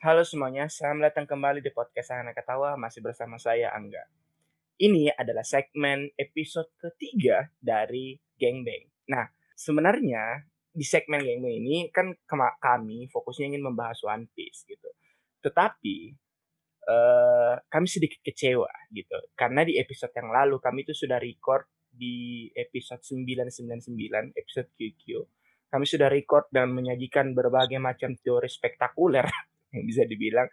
Halo semuanya, selamat datang kembali di podcast Anak Ketawa masih bersama saya Angga. Ini adalah segmen episode ketiga dari Geng Bang. Nah, sebenarnya di segmen Geng Bang ini kan kami fokusnya ingin membahas One Piece gitu. Tetapi uh, kami sedikit kecewa gitu karena di episode yang lalu kami itu sudah record di episode 999 episode QQ kami sudah record dan menyajikan berbagai macam teori spektakuler yang bisa dibilang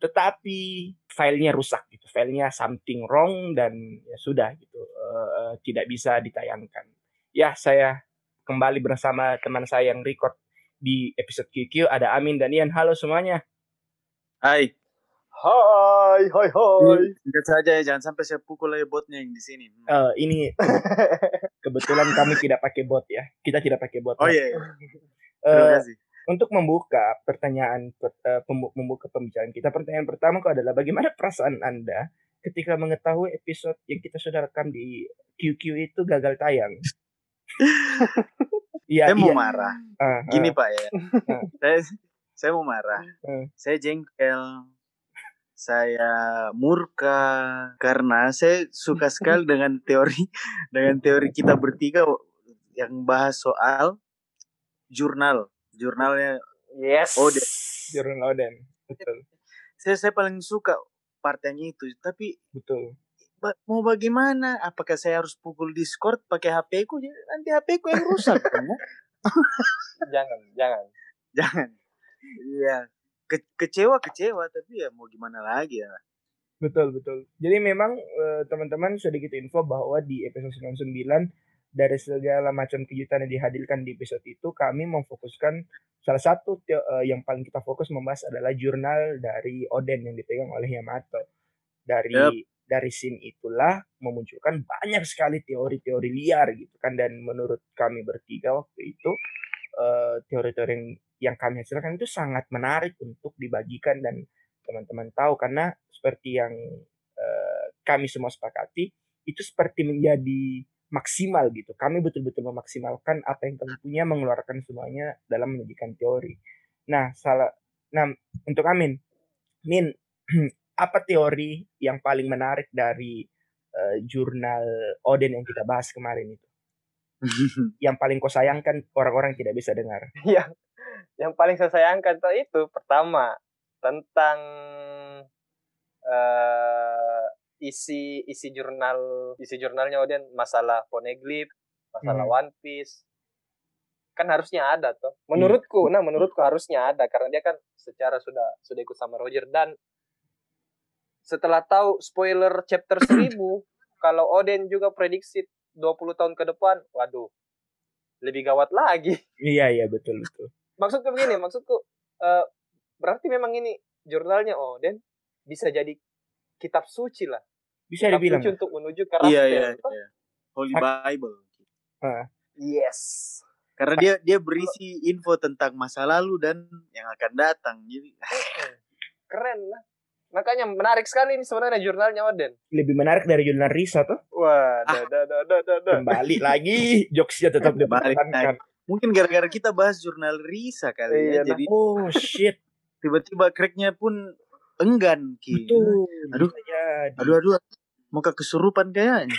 tetapi filenya rusak gitu filenya something wrong dan ya sudah gitu uh, tidak bisa ditayangkan ya saya kembali bersama teman saya yang record di episode QQ ada Amin dan Ian halo semuanya Hai Hai, hai, hai. Ingat saja ya, jangan sampai saya pukul lagi botnya yang di sini. Uh, ini kebetulan kami tidak pakai bot ya. Kita tidak pakai bot. Oh iya. iya. Uh, untuk membuka pertanyaan uh, membuka pembicaraan kita pertanyaan pertama adalah bagaimana perasaan anda ketika mengetahui episode yang kita sudah rekam di QQ itu gagal tayang? Iya, saya mau iya. marah. Uh, gini uh, pak ya. Uh. saya saya mau marah. Uh. saya jengkel. Saya murka. Karena saya suka sekali dengan teori dengan teori kita bertiga yang bahas soal jurnal jurnalnya. Yes. Oden jurnal Oden betul. Saya saya paling suka partnya itu tapi betul. ba mau bagaimana? Apakah saya harus pukul discord pakai hp ku? Nanti hp ku yang rusak kan ya? jangan jangan. Jangan. Iya. Ke kecewa kecewa tapi ya mau gimana lagi ya? Betul betul. Jadi memang eh, teman-teman sedikit info bahwa di episode 99 dari segala macam kejutan yang dihadirkan di episode itu kami memfokuskan salah satu uh, yang paling kita fokus membahas adalah jurnal dari Oden yang dipegang oleh Yamato. Dari yep. dari scene itulah memunculkan banyak sekali teori-teori liar gitu kan. Dan menurut kami bertiga waktu itu uh, teori-teori yang, yang kami hasilkan itu sangat menarik untuk dibagikan dan teman-teman tahu. Karena seperti yang uh, kami semua sepakati itu seperti menjadi maksimal gitu. Kami betul-betul memaksimalkan apa yang kami punya, mengeluarkan semuanya dalam menyajikan teori. Nah, salah nah untuk Amin. Min, apa teori yang paling menarik dari uh, jurnal Odin yang kita bahas kemarin itu? yang paling kau sayangkan orang-orang tidak bisa dengar. Yang yang paling saya sayangkan itu pertama tentang uh, isi isi jurnal isi jurnalnya Odin masalah poneglyph, masalah hmm. One Piece. Kan harusnya ada tuh. Menurutku, hmm. nah menurutku harusnya ada karena dia kan secara sudah sudah ikut sama Roger dan setelah tahu spoiler chapter 1000 kalau Odin juga prediksi 20 tahun ke depan, waduh. Lebih gawat lagi. Iya, iya betul betul. Maksudku begini, maksudku uh, berarti memang ini jurnalnya Odin bisa jadi kitab suci lah bisa dibilang untuk menuju ke iya, iya, iya. Holy Bible uh. yes. Karena dia dia berisi info tentang masa lalu dan yang akan datang jadi keren lah. Makanya menarik sekali ini sebenarnya jurnalnya Oden. Lebih menarik dari jurnal Risa tuh. Wah ah. da, da, da, da, da. kembali lagi jokesnya tetap dipertahankan. Mungkin gara-gara kita bahas jurnal Risa kali ya, iya, ya jadi oh shit. Tiba-tiba cracknya pun enggan ki Betul. aduh aduh aduh muka kesurupan kayaknya.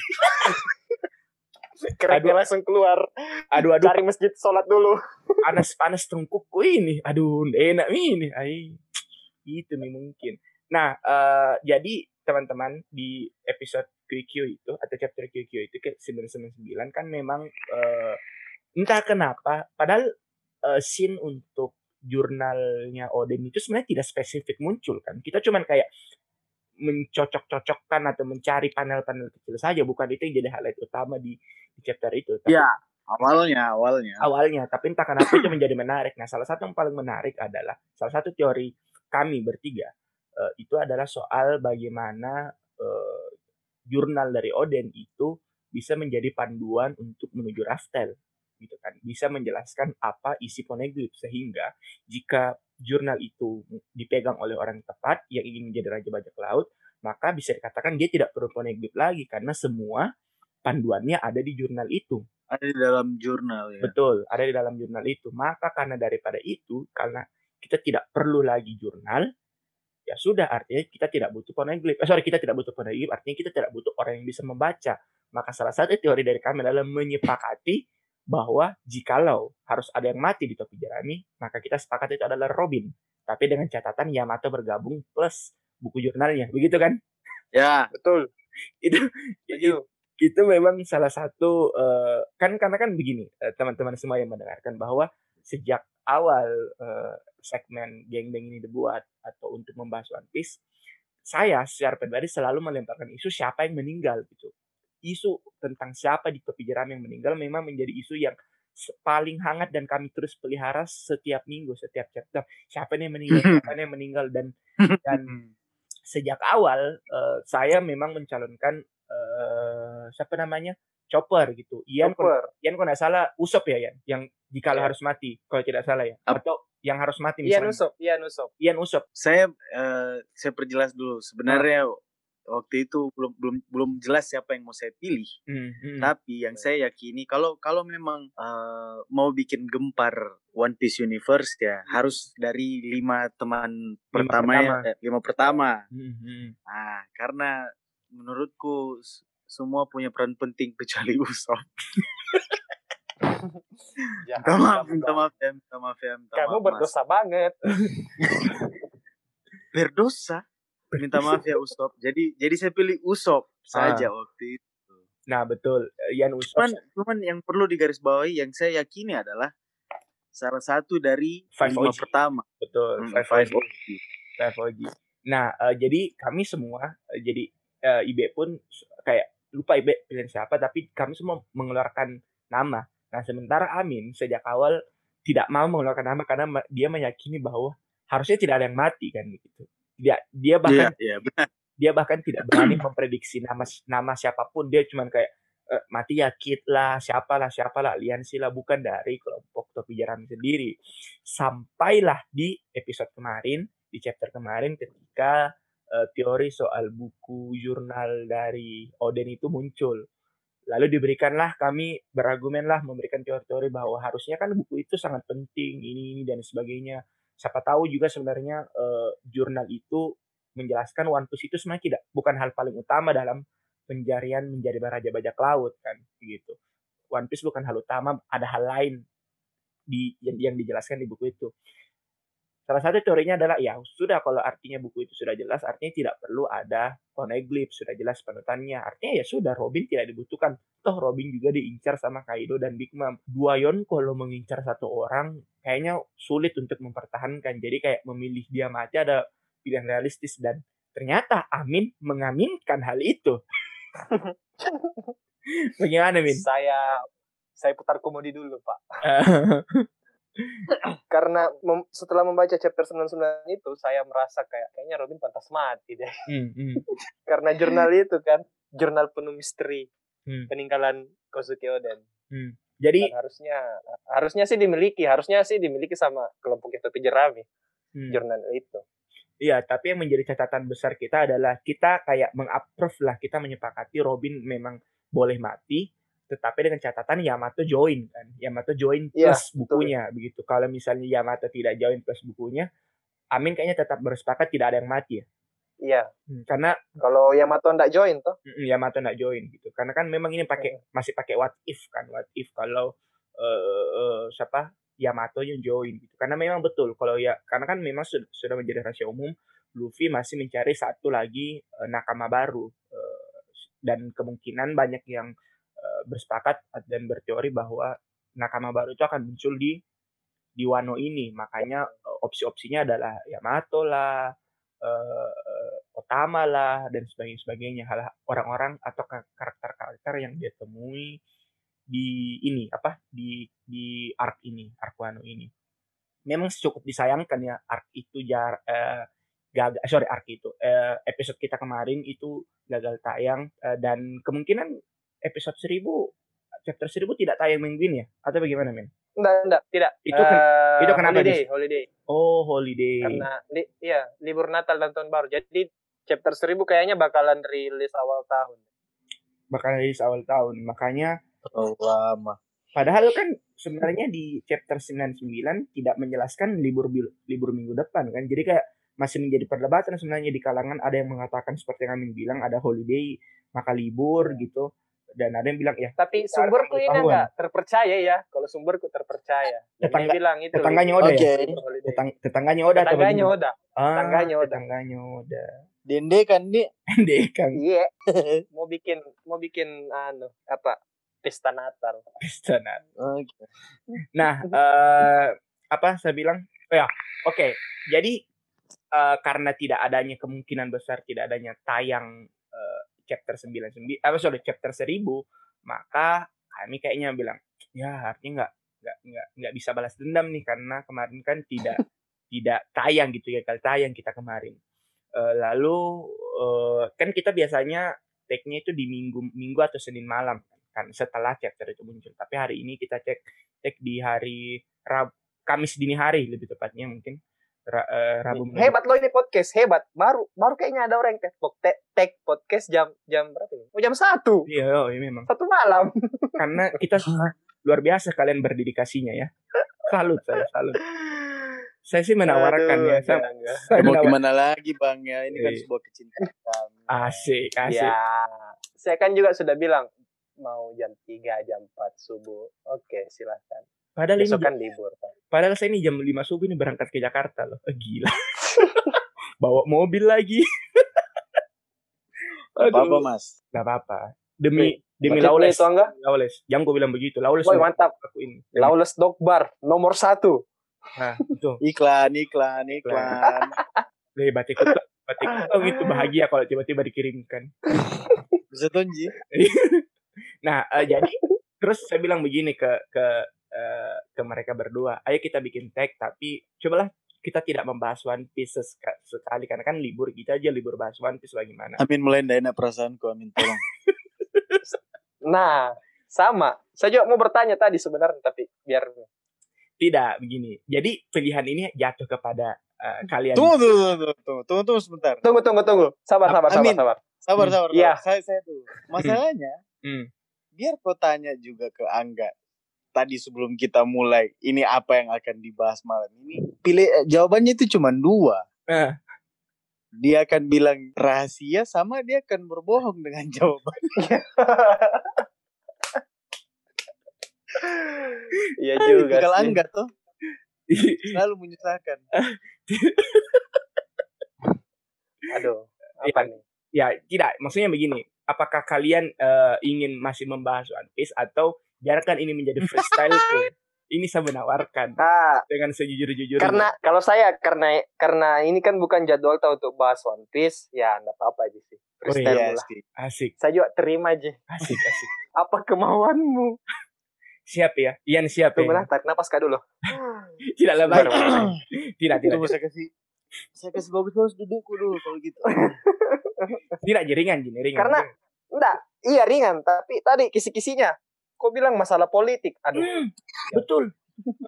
Kerennya langsung keluar. Aduh aduh. Cari masjid sholat dulu. Panas panas tengkukku ini. Aduh enak ini. Ay. Itu nih mungkin. Nah uh, jadi teman-teman di episode QQ itu atau chapter QQ itu ke 999 kan memang uh, entah kenapa padahal uh, scene untuk jurnalnya Odin itu sebenarnya tidak spesifik muncul kan. Kita cuman kayak mencocok-cocokkan atau mencari panel-panel kecil saja. Bukan itu yang jadi highlight utama di, di chapter itu. Tapi, ya awalnya awalnya. Awalnya tapi entah kenapa itu menjadi menarik. Nah salah satu yang paling menarik adalah salah satu teori kami bertiga uh, itu adalah soal bagaimana uh, jurnal dari Oden itu bisa menjadi panduan untuk menuju Raftel gitu kan. Bisa menjelaskan apa isi poneglyph sehingga jika jurnal itu dipegang oleh orang tepat yang ingin menjadi raja bajak laut, maka bisa dikatakan dia tidak perlu poneglyph lagi karena semua panduannya ada di jurnal itu. Ada di dalam jurnal ya. Betul, ada di dalam jurnal itu. Maka karena daripada itu, karena kita tidak perlu lagi jurnal, ya sudah artinya kita tidak butuh poneglyph. Eh, sorry, kita tidak butuh poneglyph, artinya kita tidak butuh orang yang bisa membaca. Maka salah satu teori dari kami adalah menyepakati bahwa jikalau harus ada yang mati di topi jerami, maka kita sepakat itu adalah Robin. Tapi dengan catatan Yamato bergabung plus buku jurnalnya, begitu kan? Ya, betul. itu, itu itu memang salah satu uh, kan karena kan begini uh, teman-teman semua yang mendengarkan bahwa sejak awal uh, segmen geng-geng ini dibuat atau untuk membahas One Piece saya secara pribadi selalu melemparkan isu siapa yang meninggal gitu isu tentang siapa di jeram yang meninggal memang menjadi isu yang paling hangat dan kami terus pelihara setiap minggu setiap chapter siapa yang meninggal siapa yang meninggal dan dan sejak awal uh, saya memang mencalonkan uh, siapa namanya Chopper gitu. Ian Chopper. Ian kalau nggak salah Usop ya Ian, yang jika yeah. harus mati kalau tidak salah ya. Atau yang harus mati misalnya. Ian Usop, Ian Usop. Ian Usop. Saya uh, saya perjelas dulu sebenarnya oh. Waktu itu belum belum belum jelas siapa yang mau saya pilih. Hmm, hmm. Tapi yang saya yakini kalau kalau memang uh, mau bikin gempar One Piece Universe ya hmm. harus dari lima teman lima pertama, pertama. ya eh, lima pertama. Hmm, hmm. Nah, karena menurutku semua punya peran penting kecuali Usop. minta maaf, minta maaf ya, minta maaf ya, minta Kamu maaf, berdosa mas. banget. berdosa? Minta maaf ya Usop. Jadi jadi saya pilih Usop saja ah. waktu itu. Nah betul, Yan Usop. Cuman, cuman yang perlu digarisbawahi yang saya yakini adalah salah satu dari five lima OG. pertama. Betul, hmm, five, five OG. Five OG. Nah, uh, jadi kami semua, uh, jadi uh, Ibe pun kayak lupa Ibe pilihan siapa tapi kami semua mengeluarkan nama. Nah, sementara Amin sejak awal tidak mau mengeluarkan nama karena dia meyakini bahwa harusnya tidak ada yang mati kan begitu. Dia dia bahkan yeah, yeah, dia bahkan tidak berani memprediksi nama nama siapa pun. Dia cuma kayak e, mati ya Kit lah, siapalah, siapalah, aliansi lah bukan dari kelompok topi jerami sendiri. Sampailah di episode kemarin, di chapter kemarin ketika uh, teori soal buku jurnal dari Oden itu muncul. Lalu diberikanlah kami berargumenlah memberikan teori-teori bahwa harusnya kan buku itu sangat penting ini ini dan sebagainya. Siapa tahu juga sebenarnya uh, jurnal itu menjelaskan One Piece itu sebenarnya tidak bukan hal paling utama dalam pencarian menjadi raja bajak laut kan gitu. One Piece bukan hal utama, ada hal lain di yang, yang dijelaskan di buku itu. Salah satu teorinya adalah ya sudah kalau artinya buku itu sudah jelas artinya tidak perlu ada poneglyph sudah jelas panutannya. Artinya ya sudah Robin tidak dibutuhkan. Toh Robin juga diincar sama Kaido dan Big Mom. Dua Yon kalau mengincar satu orang kayaknya sulit untuk mempertahankan. Jadi kayak memilih dia mati ada pilihan realistis. Dan ternyata Amin mengaminkan hal itu. Bagaimana Min? Saya saya putar komodi dulu Pak karena mem setelah membaca chapter 99 itu saya merasa kayak kayaknya Robin pantas mati deh. Hmm, hmm. karena jurnal itu kan jurnal penuh misteri hmm. peninggalan Kozuki Oden. Hmm. Jadi Dan harusnya harusnya sih dimiliki, harusnya sih dimiliki sama kelompok itu jerami. Hmm. Jurnal itu. Iya, tapi yang menjadi catatan besar kita adalah kita kayak mengapprove lah, kita menyepakati Robin memang boleh mati, tetapi dengan catatan Yamato join kan. Yamato join iya, plus ya, bukunya betul. begitu. Kalau misalnya Yamato tidak join plus bukunya Amin kayaknya tetap bersepakat tidak ada yang mati ya. Iya. Hmm, karena kalau Yamato tidak join toh? Yamato tidak join gitu. Karena kan memang ini pakai hmm. masih pakai what if kan. What if kalau uh, uh, siapa? Yamato yang join gitu. Karena memang betul kalau ya karena kan memang sudah, sudah menjadi rahasia umum Luffy masih mencari satu lagi uh, nakama baru uh, dan kemungkinan banyak yang Eh, bersepakat dan berteori bahwa nakama baru itu akan muncul di di Wano ini. Makanya eh, opsi-opsinya adalah Yamato lah, uh, Otama lah dan sebagainya sebagainya hal orang-orang atau karakter-karakter yang dia temui di ini apa di di arc ini arc Wano ini memang cukup disayangkan ya arc itu jar uh, gagal sorry arc itu uh, episode kita kemarin itu gagal tayang uh, dan kemungkinan episode 1000 chapter 1000 tidak tayang minggu ini ya atau bagaimana men? Enggak, enggak, tidak. Itu kan, uh, itu kenapa holiday, holiday. Oh, holiday. Karena li, iya, libur Natal dan tahun baru. Jadi chapter 1000 kayaknya bakalan rilis awal tahun. Bakalan rilis awal tahun. Makanya oh, lama. Padahal kan sebenarnya di chapter 99 tidak menjelaskan libur libur minggu depan kan. Jadi kayak masih menjadi perdebatan sebenarnya di kalangan ada yang mengatakan seperti yang Amin bilang ada holiday maka libur gitu dan ada yang bilang ya tapi sumberku ini enggak terpercaya ya. Kalau sumberku terpercaya. Tetangga bilang itu. tetangganya Oda okay. ya Tetang, tetangganya Oda tetangganya Oda. Ah, tetangganya Oda. tetangganya Oda. Dende kan nih Dende kan. Iya. Mau bikin mau bikin anu apa pesta Natal. Pesta Natal. Okay. nah uh, apa saya bilang? Oh ya oke. Okay. jadi uh, karena tidak adanya kemungkinan besar tidak adanya tayang chapter 99 apa sorry chapter 1000 maka kami kayaknya bilang ya artinya nggak nggak nggak nggak bisa balas dendam nih karena kemarin kan tidak tidak tayang gitu ya kalau tayang kita kemarin. Uh, lalu uh, kan kita biasanya take-nya itu di minggu minggu atau senin malam kan setelah chapter itu muncul. Tapi hari ini kita cek take di hari Rab Kamis dini hari lebih tepatnya mungkin Ra, uh, Rabu hebat loh ini podcast hebat. Baru baru kayaknya ada orang yang tag, tag podcast jam jam berapa ini oh jam satu? Iya oh, iya memang. Satu malam. Karena kita luar biasa kalian berdedikasinya ya. Salut saya salut. Saya sih menawarkan Aduh, ya saya, saya mau gimana lagi bang ya? Ini kan iya. sebuah kecintaan. Asik asik. ya saya kan juga sudah bilang mau jam 3 jam 4 subuh. Oke silahkan Padahal Besok ini kan libur. Padahal saya ini jam 5 subuh ini berangkat ke Jakarta loh. Eh, gila. Bawa mobil lagi. Aduh. apa-apa, Mas. Gak apa-apa. Demi Oke. demi Lawless. Itu enggak? Lawless. Yang gue bilang begitu. Lawless. Boy, mantap. Aku ini. Lawless Dog Bar nomor satu. Nah, itu. iklan, iklan, iklan. Dari batik batik oh gitu bahagia kalau tiba-tiba dikirimkan. Bisa tonji. nah, uh, jadi terus saya bilang begini ke ke uh, ke mereka berdua. Ayo kita bikin tag tapi cobalah kita tidak membahas One Piece sekali karena kan libur kita aja libur bahas One Piece bagaimana? Amin mulai tidak enak perasaanku Amin tolong. Nah sama. Saya juga mau bertanya tadi sebenarnya tapi biar tidak begini. Jadi pilihan ini jatuh kepada uh, kalian. Tunggu tunggu tunggu tunggu tunggu tunggu sebentar. Tunggu tunggu tunggu. Sabar sabar Amin. sabar. Sabar sabar sabar. Iya. Saya saya tuh masalahnya hmm. biar kau tanya juga ke Angga tadi sebelum kita mulai ini apa yang akan dibahas malam ini pilih eh, jawabannya itu cuma dua eh. dia akan bilang rahasia sama dia akan berbohong dengan jawabannya Iya juga Kalau enggak tuh selalu menyusahkan. Aduh, apa ya, nih? Ya, tidak. Maksudnya begini, apakah kalian uh, ingin masih membahas One Piece atau biarkan ini menjadi freestyle tuh. Ini saya menawarkan nah, dengan sejujur-jujurnya. Karena kalau saya karena karena ini kan bukan jadwal tahu untuk bahas One Piece, ya enggak apa-apa aja sih. Freestyle oh, iya, lah. Asik. Saya juga terima aja. Asik, asik. apa kemauanmu? Siap ya. Ian siap Tunggu ya. tarik napas dulu. tidak lebay. tidak, tidak. Tunggu saya kasih saya kasih bagus-bagus dudukku dulu kalau gitu. tidak, jaringan, ringan. Karena enggak, iya ringan, tapi tadi kisi-kisinya kok bilang masalah politik? Aduh. Hmm, betul.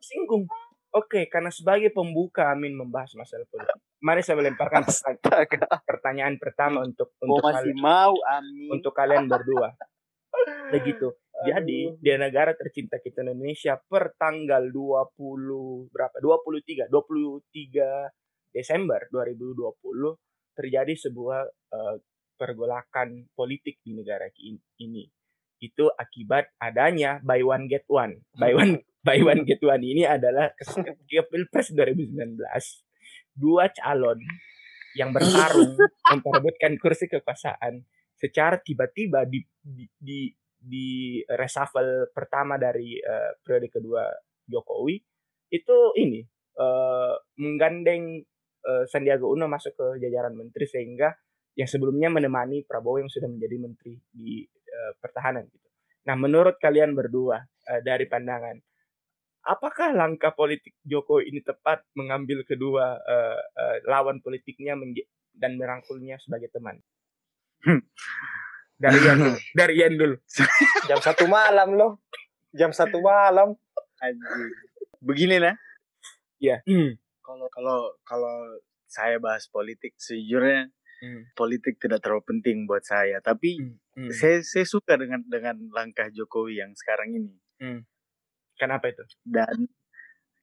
Singgung. Oke, karena sebagai pembuka Amin membahas masalah politik. Mari saya melemparkan pertanyaan, pertanyaan pertama untuk untuk masih kalian, mau Amin. untuk kalian berdua. Begitu. Jadi di negara tercinta kita Indonesia per tanggal 20 berapa? 23 23 Desember 2020 terjadi sebuah uh, pergolakan politik di negara ini itu akibat adanya buy one get one. Buy one buy one get one ini adalah ketika Pilpres 2019 dua calon yang bertarung memperebutkan kursi kekuasaan secara tiba-tiba di, di, di di reshuffle pertama dari uh, periode kedua Jokowi itu ini uh, menggandeng uh, Sandiaga Uno masuk ke jajaran menteri sehingga yang sebelumnya menemani Prabowo yang sudah menjadi menteri di uh, pertahanan gitu. Nah, menurut kalian berdua uh, dari pandangan apakah langkah politik Jokowi ini tepat mengambil kedua uh, uh, lawan politiknya dan merangkulnya sebagai teman? Hmm. Dari Ian dulu. Dari Ian dulu. Jam satu malam loh. Jam satu malam. Begini nah. Ya. Kalau kalau kalau saya bahas politik sejujurnya hmm. politik tidak terlalu penting buat saya tapi hmm. Hmm. saya saya suka dengan dengan langkah Jokowi yang sekarang ini hmm. kenapa itu dan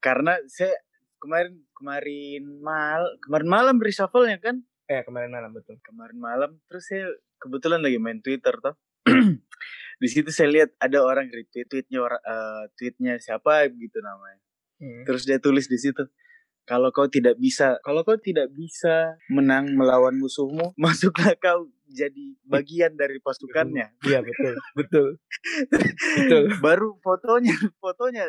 karena saya kemarin kemarin mal kemarin malam reshuffle ya kan? Eh kemarin malam betul. Kemarin malam terus saya kebetulan lagi main Twitter toh. di situ saya lihat ada orang retweet tweetnya uh, tweetnya siapa gitu namanya. Hmm. Terus dia tulis di situ kalau kau tidak bisa kalau kau tidak bisa menang melawan musuhmu masuklah kau jadi bagian dari pasukannya. Iya betul betul. Betul. Baru fotonya fotonya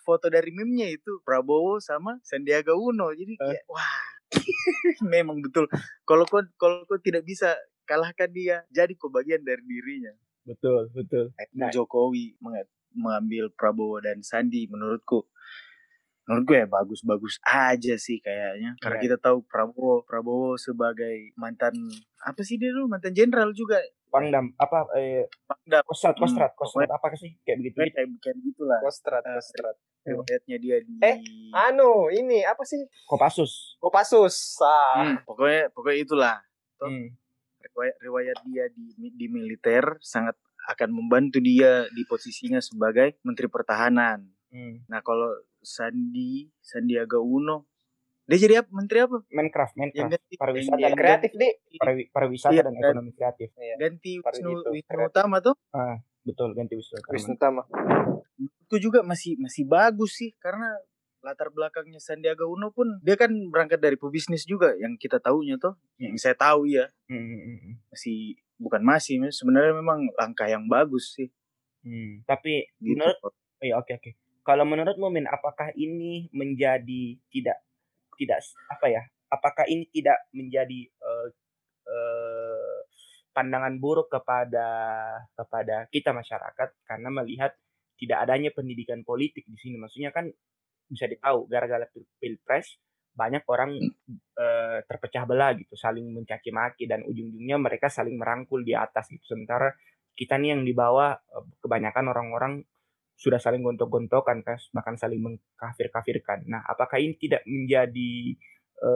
foto dari meme-nya itu Prabowo sama Sandiaga Uno. Jadi kayak uh. wah memang betul. Kalau kau kalau kau tidak bisa kalahkan dia. Jadi kau bagian dari dirinya. Betul betul. Nah, Jokowi mengambil Prabowo dan Sandi menurutku menurut gue ya bagus-bagus aja sih kayaknya. Karena yeah. kita tahu Prabowo Prabowo sebagai mantan apa sih dia dulu? Mantan jenderal juga. Pangdam apa eh Pangdam. Kostrat hmm, Kostrat Kostrat apa sih? Kayak begitu. kayak kayak begitulah. Kostrat uh, Kostrat. riwayatnya dia di eh anu ini apa sih? Kopassus. Kopassus ah. hmm, pokoknya pokoknya itulah. Hmm. riwayat riwayat dia di di militer sangat akan membantu dia di posisinya sebagai menteri pertahanan. Hmm. Nah kalau Sandi Sandiaga Uno dia jadi apa? Menteri apa? Minecraft, Minecraft. Ganti, pariwisata yang kreatif. Pariwi, pariwisata iya, dan ekonomi kreatif. Iya. Ganti Wisnu, Wisnu Utama tuh. Ah, betul ganti Wisnu Utama. Wisnu Utama. Itu juga masih masih bagus sih karena latar belakangnya Sandiaga Uno pun dia kan berangkat dari pebisnis juga yang kita tahunya tuh. Yang saya tahu ya. Hmm, hmm, hmm. Masih bukan masih sebenarnya memang langkah yang bagus sih. Hmm, tapi gitu. menurut oh, iya oke okay, oke. Okay kalau menurut Mumin, apakah ini menjadi tidak tidak apa ya? Apakah ini tidak menjadi uh, uh, pandangan buruk kepada kepada kita masyarakat karena melihat tidak adanya pendidikan politik di sini. Maksudnya kan bisa ditahu gara-gara pilpres banyak orang uh, terpecah belah gitu, saling mencaci maki dan ujung-ujungnya mereka saling merangkul di atas gitu. Sementara kita nih yang di bawah kebanyakan orang-orang sudah saling gontok-gontokan kan bahkan saling mengkafir-kafirkan. Nah, apakah ini tidak menjadi e,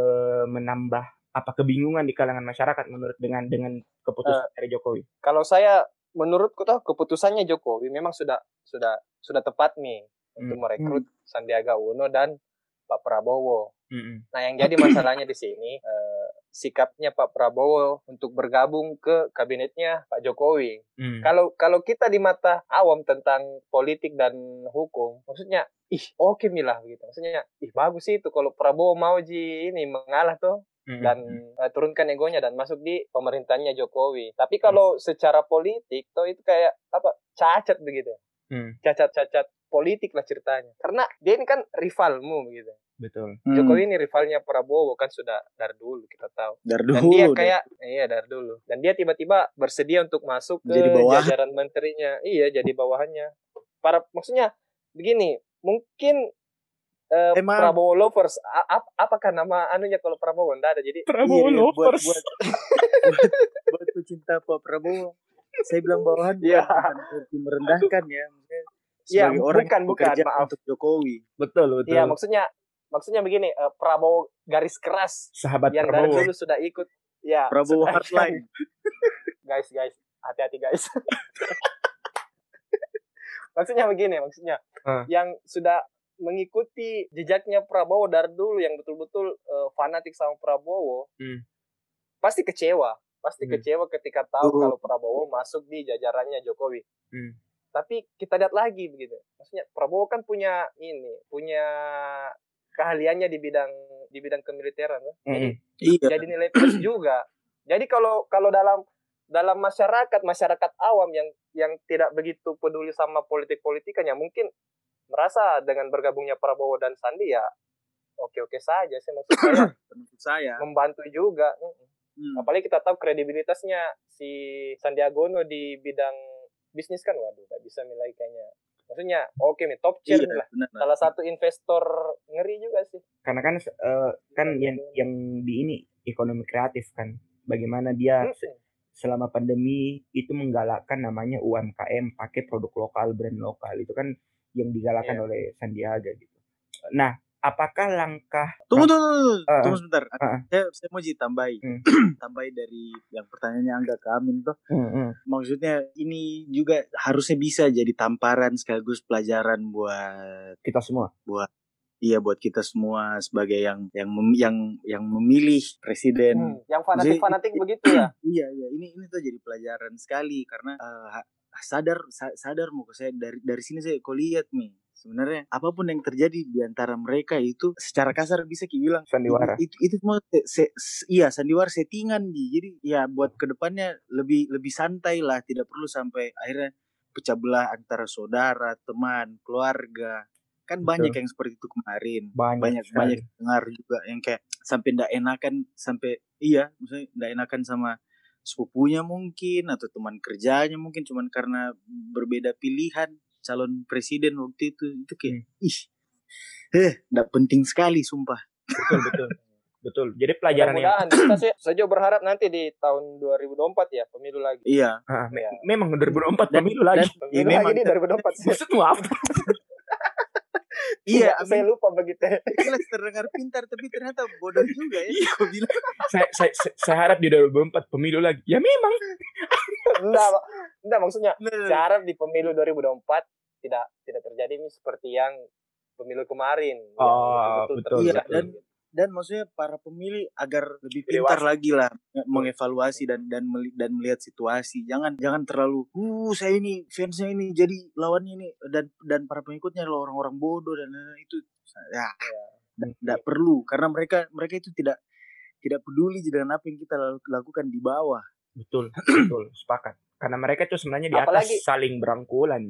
menambah apa kebingungan di kalangan masyarakat menurut dengan dengan keputusan uh, dari Jokowi? Kalau saya menurutku tuh keputusannya Jokowi memang sudah sudah sudah tepat nih hmm. untuk merekrut hmm. Sandiaga Uno dan Pak Prabowo. Hmm. Nah, yang jadi masalahnya di sini uh, sikapnya Pak Prabowo untuk bergabung ke kabinetnya Pak Jokowi. Hmm. Kalau kalau kita di mata awam tentang politik dan hukum, maksudnya ih oke okay, milah gitu. Maksudnya ih bagus sih itu kalau Prabowo mau ji ini mengalah tuh hmm. dan uh, turunkan egonya dan masuk di pemerintahnya Jokowi. Tapi kalau hmm. secara politik tuh itu kayak apa cacat begitu. Hmm. Cacat-cacat politik lah ceritanya. Karena dia ini kan rivalmu begitu. Betul. Hmm. Jokowi ini rivalnya Prabowo kan sudah dari dulu kita tahu. Dari dulu. Dan dia kayak iya dari dulu. Dan dia tiba-tiba bersedia untuk masuk ke jadi jajaran menterinya. Iya, jadi bawahannya. Para maksudnya begini, mungkin uh, Prabowo lovers ap apakah nama anunya kalau Prabowo enggak ada jadi Prabowo iya, lovers buat buat, buat, buat pecinta Pak Prabowo saya bilang bawahan ya. bukan merendahkan ya Iya, orang bukan bukan maaf untuk Jokowi. Betul, betul. Iya, maksudnya maksudnya begini uh, Prabowo garis keras sahabat yang Prabowo. dari dulu sudah ikut ya Prabowo hardline guys guys hati-hati guys maksudnya begini maksudnya uh. yang sudah mengikuti jejaknya Prabowo dari dulu yang betul-betul uh, fanatik sama Prabowo hmm. pasti kecewa pasti hmm. kecewa ketika tahu uh. kalau Prabowo masuk di jajarannya Jokowi hmm. Tapi kita lihat lagi begitu maksudnya Prabowo kan punya ini punya keahliannya di bidang di bidang kemiliteran kan? Jadi, iya. jadi nilai plus juga. Jadi kalau kalau dalam dalam masyarakat masyarakat awam yang yang tidak begitu peduli sama politik politikannya mungkin merasa dengan bergabungnya Prabowo dan Sandi ya oke oke saja sih maksud saya saya membantu juga hmm. apalagi kita tahu kredibilitasnya si Sandiaga Uno di bidang bisnis kan waduh nggak bisa nilai kayaknya. Maksudnya oke okay nih top tier iya, lah. bener, salah satu investor ngeri juga sih. Karena kan uh, kan yang yang di ini ekonomi kreatif kan. Bagaimana dia hmm. selama pandemi itu menggalakkan namanya UMKM pakai produk lokal brand lokal. Itu kan yang digalakkan yeah. oleh Sandiaga gitu. Nah apakah langkah tunggu tunggu tunggu, uh, tunggu sebentar. Uh, saya saya mau jadi tambahi uh, tambahi dari yang pertanyaannya Angga ke Amin tuh. Uh, uh. maksudnya ini juga harusnya bisa jadi tamparan sekaligus pelajaran buat kita semua? Buat Iya buat kita semua sebagai yang yang mem, yang yang memilih presiden. Hmm, yang fanatik-fanatik begitu ya. Iya iya ini ini tuh jadi pelajaran sekali karena uh, sadar sadar mau saya. Dari dari sini saya kau lihat nih sebenarnya apa pun yang terjadi di antara mereka itu secara kasar bisa bilang sandiwara. Itu itu semua se, se, iya sandiwara settingan di jadi ya buat ke depannya lebih lebih santai lah tidak perlu sampai akhirnya pecah belah antara saudara teman keluarga. Kan Betul. banyak yang seperti itu kemarin. Banyak banyak, banyak dengar juga yang kayak sampai ndak enakan sampai iya maksudnya ndak enakan sama sepupunya mungkin atau teman kerjanya mungkin cuman karena berbeda pilihan calon presiden waktu itu itu kayak hmm. ih eh ndak penting sekali sumpah. Betul betul. Betul. Jadi pelajaran yang kita sih saja berharap nanti di tahun 2024 ya pemilu lagi. Iya. Ah, me ya. memang 2024 pemilu lagi. dan, pemilu ya, lagi di 2024 maksudmu apa Iya, saya lupa begitu. Jelas terdengar pintar tapi ternyata bodoh juga ya. Iya, bilang. saya, saya, saya, harap di 2024 pemilu lagi. Ya memang. enggak, enggak maksudnya. Nah, saya harap di pemilu 2024 tidak tidak terjadi seperti yang pemilu kemarin. Oh, betul, betul. Iya, dan dan maksudnya para pemilih agar lebih pintar Dewasa. lagi lah mengevaluasi dan dan dan melihat situasi. Jangan jangan terlalu uh saya ini fansnya ini jadi lawannya ini. Dan dan para pengikutnya adalah orang-orang bodoh dan itu ya tidak ya. perlu. Karena mereka mereka itu tidak tidak peduli dengan apa yang kita lakukan di bawah. Betul betul. Sepakat. Karena mereka itu sebenarnya di atas Apalagi, saling berangkulan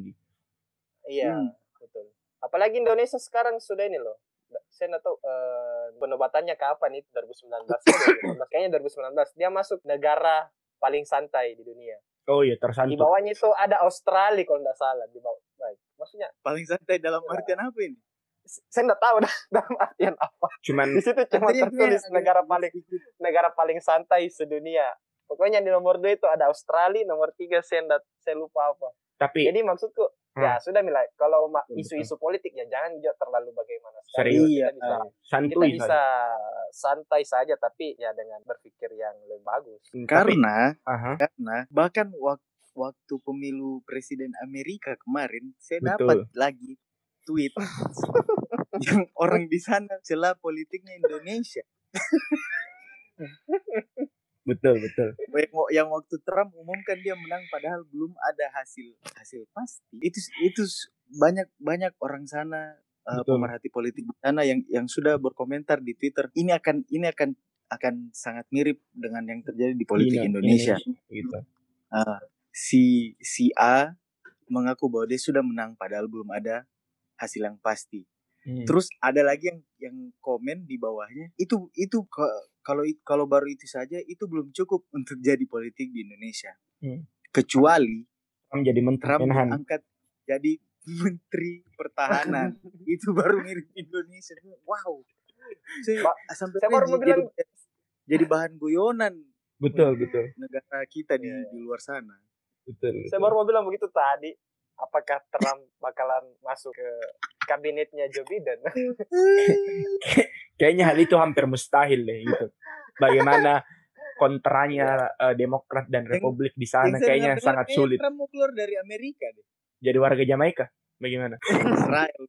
iya hmm. betul. Apalagi Indonesia sekarang sudah ini loh saya nggak tahu uh, penobatannya kapan itu 2019 2019 kayaknya 2019 dia masuk negara paling santai di dunia. Oh iya tersantai. Di bawahnya itu ada Australia kalau nggak salah di bawah baik. Maksudnya paling santai dalam ya. artian apa ini? Saya nggak tahu dah, dalam artian apa. Cuman di situ cuma tertulis negara paling negara paling santai sedunia. Pokoknya di nomor dua itu ada Australia nomor tiga saya saya lupa apa. Tapi jadi maksudku Ya hmm. sudah Mila, kalau isu-isu politik ya jangan juga terlalu bagaimana. Serius. Kita bisa, uh, santuy kita bisa santai saja tapi ya dengan berpikir yang lebih bagus. Karena uh-huh. karena bahkan waktu waktu pemilu presiden Amerika kemarin saya Betul. dapat lagi tweet yang orang di sana celah politiknya Indonesia. betul betul. Yang, yang waktu Trump umumkan dia menang padahal belum ada hasil hasil pasti. Itu itu banyak banyak orang sana uh, pemerhati politik di sana yang yang sudah berkomentar di Twitter ini akan ini akan akan sangat mirip dengan yang terjadi di politik ini, Indonesia. ini, gitu. Uh, si si A mengaku bahwa dia sudah menang padahal belum ada hasil yang pasti Hmm. Terus ada lagi yang yang komen di bawahnya itu itu kalau kalau baru itu saja itu belum cukup untuk jadi politik di Indonesia. Hmm. Kecuali menjadi menteri angkat jadi menteri pertahanan itu baru mirip Indonesia. Wow. Saya, sampai saya baru jadi, bilang jadi bahan guyonan. Betul, betul. Negara kita di, yeah. di luar sana. Betul, betul. Saya baru mau bilang begitu tadi apakah Trump bakalan masuk ke kabinetnya Joe Biden? Kayaknya hal itu hampir mustahil deh gitu. Bagaimana kontranya uh, Demokrat dan Republik di sana kayaknya sangat sulit. Trump mau keluar dari Amerika deh. Jadi warga Jamaika bagaimana? Israel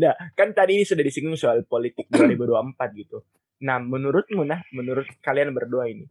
Nah, kan tadi ini sudah disinggung soal politik 2024 gitu. Nah, menurutmu nah, menurut kalian berdua ini,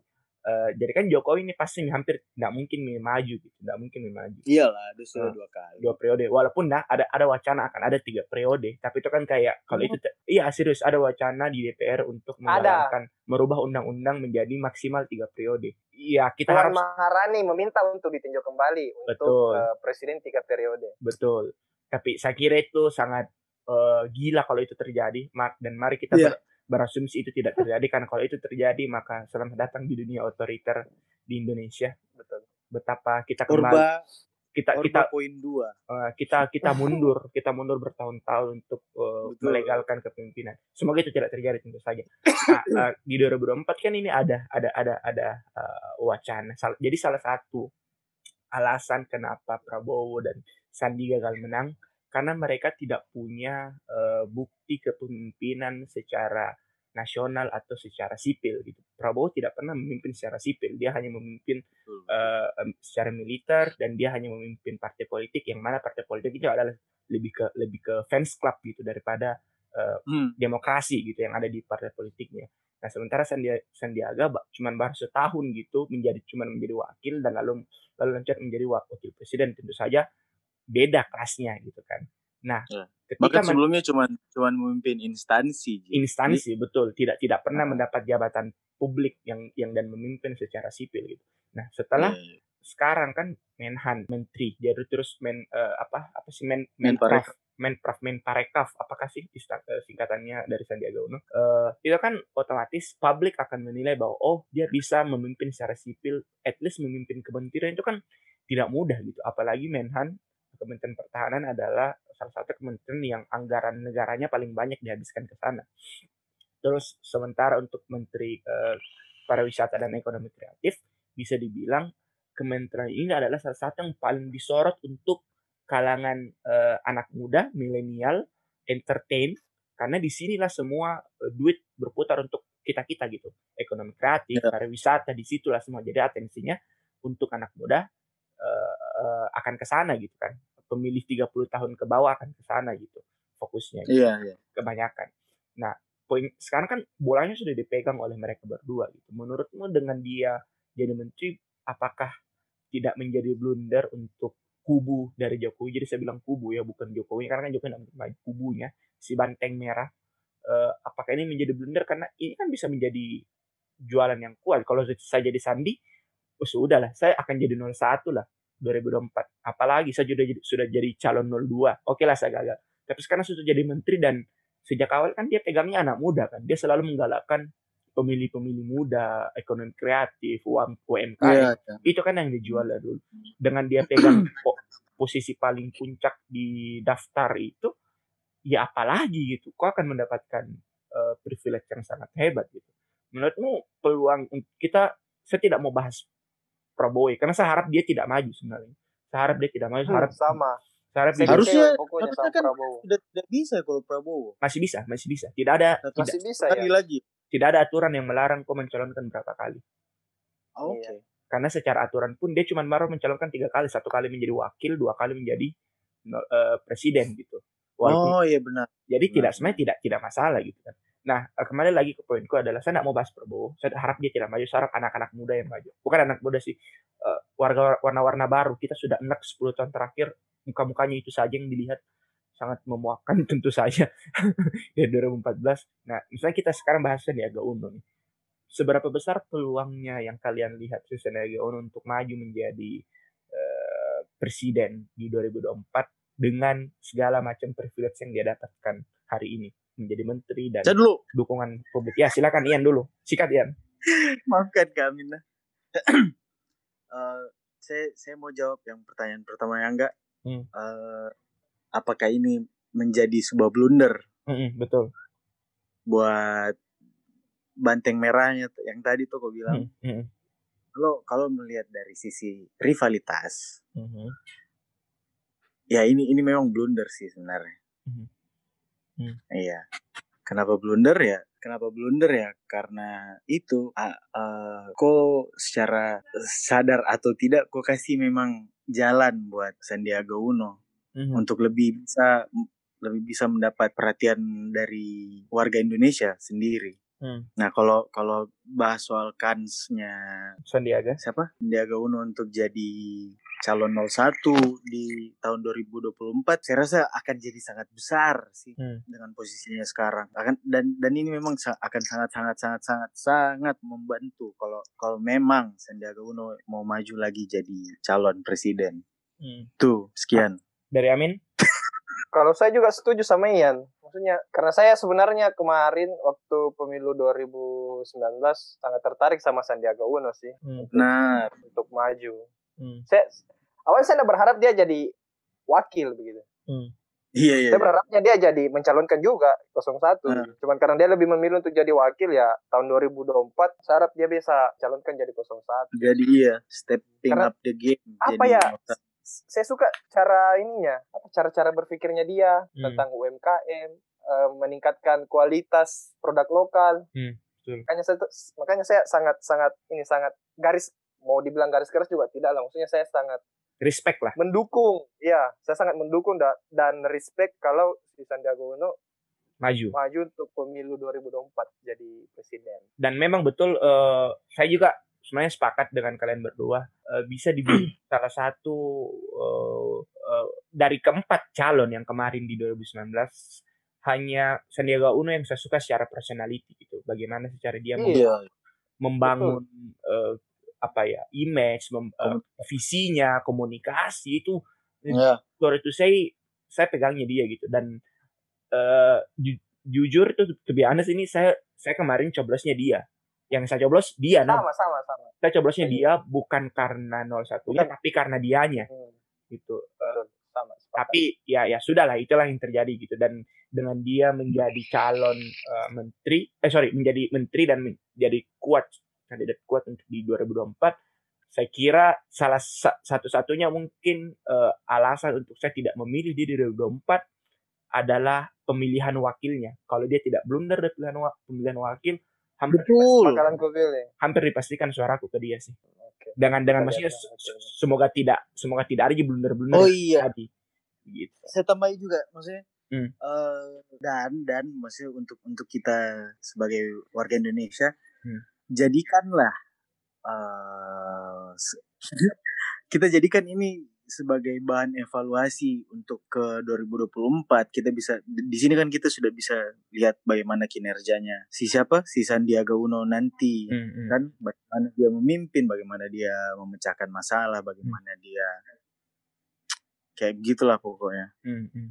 Uh, jadi kan Jokowi ini pasti hampir nggak mungkin maju gitu, nggak mungkin maju. Iyalah, ada sudah uh, dua kali. Dua periode. Walaupun nah ada ada wacana akan ada tiga periode, tapi itu kan kayak kalau hmm. itu iya serius ada wacana di DPR untuk menjalankan merubah undang-undang menjadi maksimal tiga periode. Iya kita Puan harus. Maharani meminta untuk ditinjau kembali untuk uh, presiden tiga periode. Betul. Tapi saya kira itu sangat uh, gila kalau itu terjadi. Dan mari kita yeah berasumsi itu tidak terjadi karena kalau itu terjadi maka selamat datang di dunia otoriter di Indonesia. Betul. Betapa kita kembali Urba, kita Urba kita poin dua. Uh, kita kita mundur, kita mundur bertahun-tahun untuk uh, melegalkan kepemimpinan. Semoga itu tidak terjadi tentu saja. Nah, uh, di 2024 kan ini ada ada ada ada uh, wacana. Jadi salah satu alasan kenapa Prabowo dan Sandi gagal menang karena mereka tidak punya uh, bukti kepemimpinan secara nasional atau secara sipil gitu. Prabowo tidak pernah memimpin secara sipil, dia hanya memimpin uh, secara militer dan dia hanya memimpin partai politik yang mana partai politik itu adalah lebih ke lebih ke fans club gitu daripada uh, hmm. demokrasi gitu yang ada di partai politiknya. Nah sementara Sandiaga, Sandiaga cuma baru setahun gitu menjadi cuma menjadi wakil dan lalu lalu loncat menjadi wakil presiden tentu saja beda kelasnya gitu kan. Nah, ya. ketika Bahkan sebelumnya cuma cuma memimpin instansi. Instansi Jadi, betul, tidak tidak pernah nah. mendapat jabatan publik yang yang dan memimpin secara sipil gitu. Nah, setelah ya, ya. sekarang kan Menhan, Menteri, jadi terus men uh, apa apa sih men Menprov, Menprov, Menparekraf, apakah sih uh, singkatannya dari Sandiaga Uno? Uh, itu kan otomatis publik akan menilai bahwa oh dia bisa memimpin secara sipil, at least memimpin kementerian itu kan tidak mudah gitu. Apalagi Menhan Kementerian Pertahanan adalah salah satu kementerian yang anggaran negaranya paling banyak dihabiskan ke sana. Terus sementara untuk Menteri uh, Pariwisata dan Ekonomi Kreatif bisa dibilang kementerian ini adalah salah satu yang paling disorot untuk kalangan uh, anak muda, milenial, entertain karena di sinilah semua uh, duit berputar untuk kita kita gitu ekonomi kreatif ya. pariwisata di situlah semua jadi atensinya untuk anak muda uh, uh, akan ke sana gitu kan pemilih 30 tahun ke bawah akan ke sana gitu fokusnya gitu. Iya, iya. Kebanyakan. Nah, poin sekarang kan bolanya sudah dipegang oleh mereka berdua gitu. Menurutmu dengan dia jadi menteri apakah tidak menjadi blunder untuk kubu dari Jokowi? Jadi saya bilang kubu ya, bukan Jokowi karena kan Jokowi namanya kubunya si banteng merah. Uh, apakah ini menjadi blunder karena ini kan bisa menjadi jualan yang kuat. Kalau saya jadi Sandi, oh sudah lah, saya akan jadi 01 lah 2024. Apalagi saya sudah jadi, sudah jadi calon 02. Oke lah saya gagal. Tapi sekarang sudah jadi menteri dan sejak awal kan dia pegangnya anak muda kan. Dia selalu menggalakkan pemilih-pemilih muda, ekonomi kreatif, UMKM. Yeah, yeah. Itu kan yang dijual dulu. Dengan dia pegang posisi paling puncak di daftar itu, ya apalagi gitu. Kau akan mendapatkan uh, privilege yang sangat hebat gitu. Menurutmu peluang kita saya tidak mau bahas Prabowo ya. Karena saya harap dia tidak maju sebenarnya. Saya harap dia tidak maju. Saya harap hmm, sama. Saya harap dia harusnya, harusnya kan tidak, tidak bisa kalau Prabowo. Masih bisa, masih bisa. Tidak ada masih tidak, bisa ya. lagi. Tidak ada aturan yang melarang kau mencalonkan berapa kali. Oh, Oke. Okay. Karena secara aturan pun dia cuma baru mencalonkan tiga kali, satu kali menjadi wakil, dua kali menjadi uh, presiden gitu. Walaupun, oh iya benar. Jadi benar. tidak sebenarnya tidak tidak masalah gitu kan. Nah, eh, kembali lagi ke poinku adalah saya tidak mau bahas Prabowo. Saya harap dia tidak maju. Saya harap anak-anak muda yang maju. Bukan anak muda sih. Uh, warga warna-warna baru. Kita sudah enak 10 tahun terakhir. Muka-mukanya itu saja yang dilihat sangat memuakkan tentu saja dari 2014. Nah, misalnya kita sekarang bahas Sandiaga Uno nih. Seberapa besar peluangnya yang kalian lihat Sandiaga Uno untuk maju menjadi uh, presiden di 2024 dengan segala macam privilege yang dia dapatkan hari ini? Menjadi menteri dan Saya dulu. dukungan publik. Ya silakan Ian dulu. Sikat Ian. Maafkan kami nah. uh, saya saya mau jawab yang pertanyaan pertama yang enggak. Hmm. Uh, apakah ini menjadi sebuah blunder? Hmm, betul. Buat banteng merahnya yang tadi tuh kau bilang. Hmm, hmm. Kalau kalau melihat dari sisi rivalitas, hmm. ya ini ini memang blunder sih sebenarnya. Hmm Hmm. Iya. Kenapa blunder ya? Kenapa blunder ya? Karena itu uh, uh, kok secara sadar atau tidak kok kasih memang jalan buat Sandiaga Uno hmm. untuk lebih bisa lebih bisa mendapat perhatian dari warga Indonesia sendiri. Hmm. Nah kalau kalau bahas soal kansnya Sandiaga siapa Sandiaga Uno untuk jadi calon 01 di tahun 2024 saya rasa akan jadi sangat besar sih hmm. dengan posisinya sekarang. Akan dan dan ini memang akan sangat sangat sangat sangat sangat membantu kalau kalau memang Sandiaga Uno mau maju lagi jadi calon presiden. Hmm. tuh sekian. Dari Amin? Kalau saya juga setuju sama Ian. Maksudnya karena saya sebenarnya kemarin waktu pemilu 2019 sangat tertarik sama Sandiaga Uno sih. Hmm. nah untuk maju hmm. saya awalnya saya berharap dia jadi wakil begitu hmm. Iya, iya. Saya iya. berharapnya dia jadi mencalonkan juga 01. Hmm. Cuman karena dia lebih memilih untuk jadi wakil ya tahun 2024 saya harap dia bisa calonkan jadi 01. Jadi iya, stepping karena, up the game. Apa ya? saya suka cara ininya, apa cara-cara berpikirnya dia hmm. tentang UMKM, uh, meningkatkan kualitas produk lokal. Hmm, Makanya saya makanya saya sangat sangat ini sangat garis mau dibilang garis keras juga tidak lah. Maksudnya saya sangat respect lah. Mendukung, ya, saya sangat mendukung da dan respect kalau si Sandiaga Uno maju maju untuk pemilu 2024 jadi presiden. Dan memang betul uh, saya juga sebenarnya sepakat dengan kalian berdua uh, bisa dibilang salah satu uh, uh, dari keempat calon yang kemarin di 2019 hanya Sandiaga Uno yang saya suka secara personality gitu. Bagaimana secara dia iya. membangun uh, apa ya image, mem, uh, visinya, komunikasi itu yeah. itu saya saya pegangnya dia gitu dan uh, ju, jujur tuh lebih honest ini saya saya kemarin coblosnya dia yang saya coblos dia sama no. sama sama saya coblosnya hmm. dia bukan karena 01 nya tapi karena dianya hmm. gitu uh, sama, tapi ya ya sudahlah itulah yang terjadi gitu dan dengan dia menjadi calon uh, menteri eh sorry menjadi menteri dan menjadi kuat kandidat kuat untuk di 2024 saya kira salah satu-satunya mungkin uh, alasan untuk saya tidak memilih di 2024 adalah pemilihan wakilnya. Kalau dia tidak blunder dari pemilihan, pemilihan wakil, hampir Betul. hampir dipastikan suaraku ke dia sih. Oke. Dengan dengan maksudnya semoga tidak semoga tidak ada blunder-blunder. Oh iya. Tadi. Gitu. Saya tambahin juga maksudnya hmm. uh, dan dan maksudnya untuk untuk kita sebagai warga Indonesia hmm jadikanlah uh, kita jadikan ini sebagai bahan evaluasi untuk ke 2024 kita bisa di sini kan kita sudah bisa lihat bagaimana kinerjanya si siapa si Sandiaga Uno nanti mm -hmm. kan bagaimana dia memimpin bagaimana dia memecahkan masalah bagaimana mm. dia kayak gitulah pokoknya mm -hmm.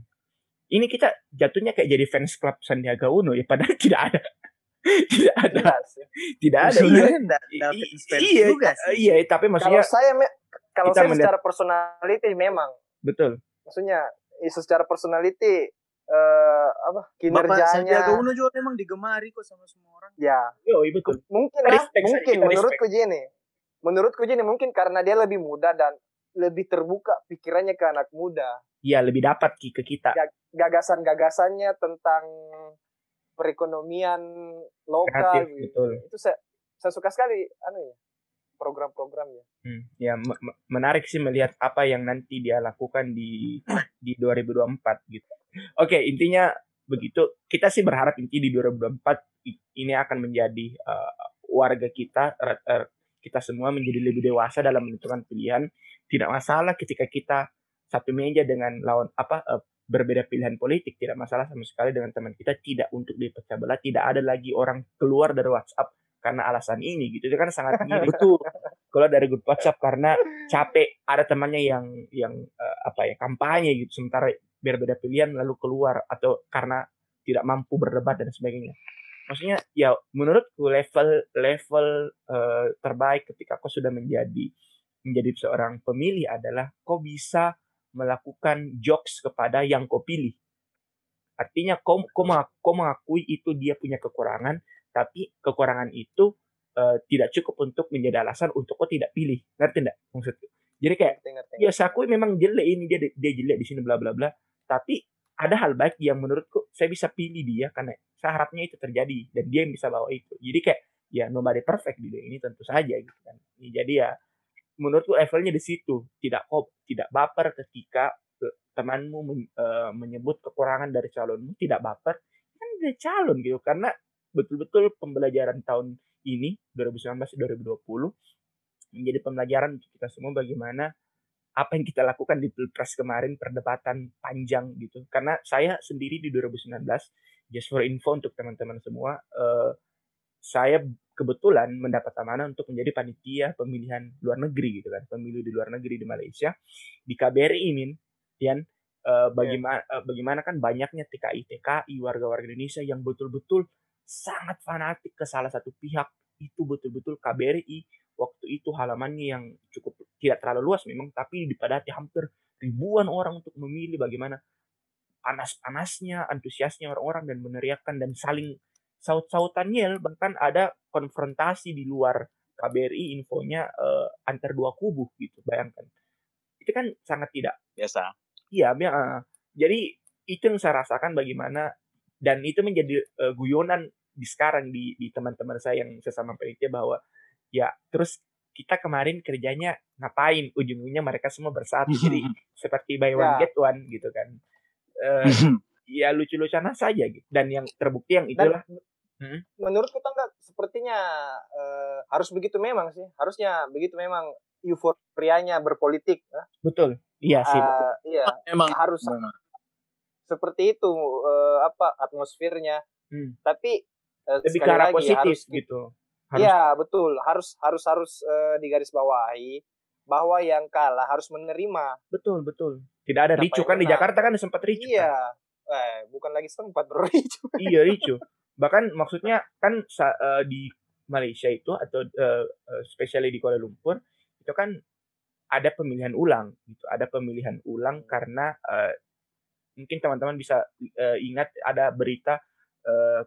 ini kita jatuhnya kayak jadi fans club Sandiaga Uno ya padahal tidak ada tidak ada. Tidak ada iya. iya juga sih. iya tapi maksudnya kalau saya kalau saya melihat, secara personality memang. Betul. Maksudnya isu secara personality uh, apa kinerjanya Bapak Uno juga memang digemari kok sama semua orang. Ya. Yo iya betul. Mungkin lah mungkin menurutku gini. Menurutku gini mungkin karena dia lebih muda dan lebih terbuka pikirannya ke anak muda. Iya lebih dapat ke kita. Gagasan-gagasannya tentang perekonomian lokal Kreatif, gitu. Betul. Itu saya saya suka sekali anu ya program-programnya. Hmm, ya menarik sih melihat apa yang nanti dia lakukan di di 2024 gitu. Oke, intinya begitu. Kita sih berharap inti di 2024 ini akan menjadi uh, warga kita uh, kita semua menjadi lebih dewasa dalam menentukan pilihan. Tidak masalah ketika kita satu meja dengan lawan apa uh, berbeda pilihan politik tidak masalah sama sekali dengan teman kita tidak untuk dipecah belah tidak ada lagi orang keluar dari WhatsApp karena alasan ini gitu. Itu kan sangat mirip. Betul. Kalau dari grup WhatsApp karena capek ada temannya yang yang uh, apa ya kampanye gitu. Sementara berbeda pilihan lalu keluar atau karena tidak mampu berdebat dan sebagainya. Maksudnya ya menurutku level level uh, terbaik ketika kau sudah menjadi menjadi seorang pemilih adalah kau bisa melakukan jokes kepada yang kau pilih. Artinya kau, kau, kau mengakui itu dia punya kekurangan, tapi kekurangan itu uh, tidak cukup untuk menjadi alasan untuk kau tidak pilih. Ngerti enggak maksudku? Jadi kayak ngerti, ngerti, ya saya akui memang jelek ini dia dia jelek di sini bla bla bla, tapi ada hal baik yang menurutku saya bisa pilih dia karena saya harapnya itu terjadi dan dia yang bisa bawa itu. Jadi kayak ya nobody perfect di ini tentu saja gitu kan. Jadi ya menurutku levelnya di situ. Tidak kok tidak baper ketika temanmu men, uh, menyebut kekurangan dari calonmu tidak baper. Kan dia calon gitu karena betul-betul pembelajaran tahun ini 2019-2020 menjadi pembelajaran untuk kita semua bagaimana apa yang kita lakukan di pilpres kemarin perdebatan panjang gitu. Karena saya sendiri di 2019 just for info untuk teman-teman semua uh, saya kebetulan mendapat amanah untuk menjadi panitia pemilihan luar negeri gitu kan pemilu di luar negeri di Malaysia di KBRI ini Tian uh, bagaimana yeah. uh, bagaimana kan banyaknya TKI TKI warga-warga Indonesia yang betul-betul sangat fanatik ke salah satu pihak itu betul-betul KBRI waktu itu halamannya yang cukup tidak terlalu luas memang tapi dipadati hampir ribuan orang untuk memilih bagaimana panas-panasnya antusiasnya orang-orang dan meneriakkan dan saling saut-sautannya bahkan ada konfrontasi di luar KBRI infonya uh, antar dua kubu gitu bayangkan. Itu kan sangat tidak biasa. Iya uh, jadi itu yang saya rasakan bagaimana dan itu menjadi uh, guyonan di sekarang di di teman-teman saya yang sesama panitia bahwa ya terus kita kemarin kerjanya ngapain? Ujung-ujungnya mereka semua bersatu jadi seperti buy one ya. get one gitu kan. Uh, ya lucu-lucuan saja gitu dan yang terbukti yang itulah dan, hmm? menurut kita enggak sepertinya uh, harus begitu memang sih harusnya begitu memang euforianya berpolitik ya. betul iya sih uh, iya memang harus memang. seperti itu uh, apa atmosfernya hmm. tapi uh, lebih ke arah positif harus, gitu Iya betul harus harus harus uh, digarisbawahi bahwa yang kalah harus menerima. Betul betul. Tidak ada ricu kan di Jakarta kan sempat ricu. Iya. Kan? Eh bukan lagi sempat ricu. iya ricu. Bahkan maksudnya kan uh, di Malaysia itu atau uh, uh, spesialnya di Kuala Lumpur itu kan ada pemilihan ulang gitu. Ada pemilihan ulang karena uh, mungkin teman-teman bisa uh, ingat ada berita uh,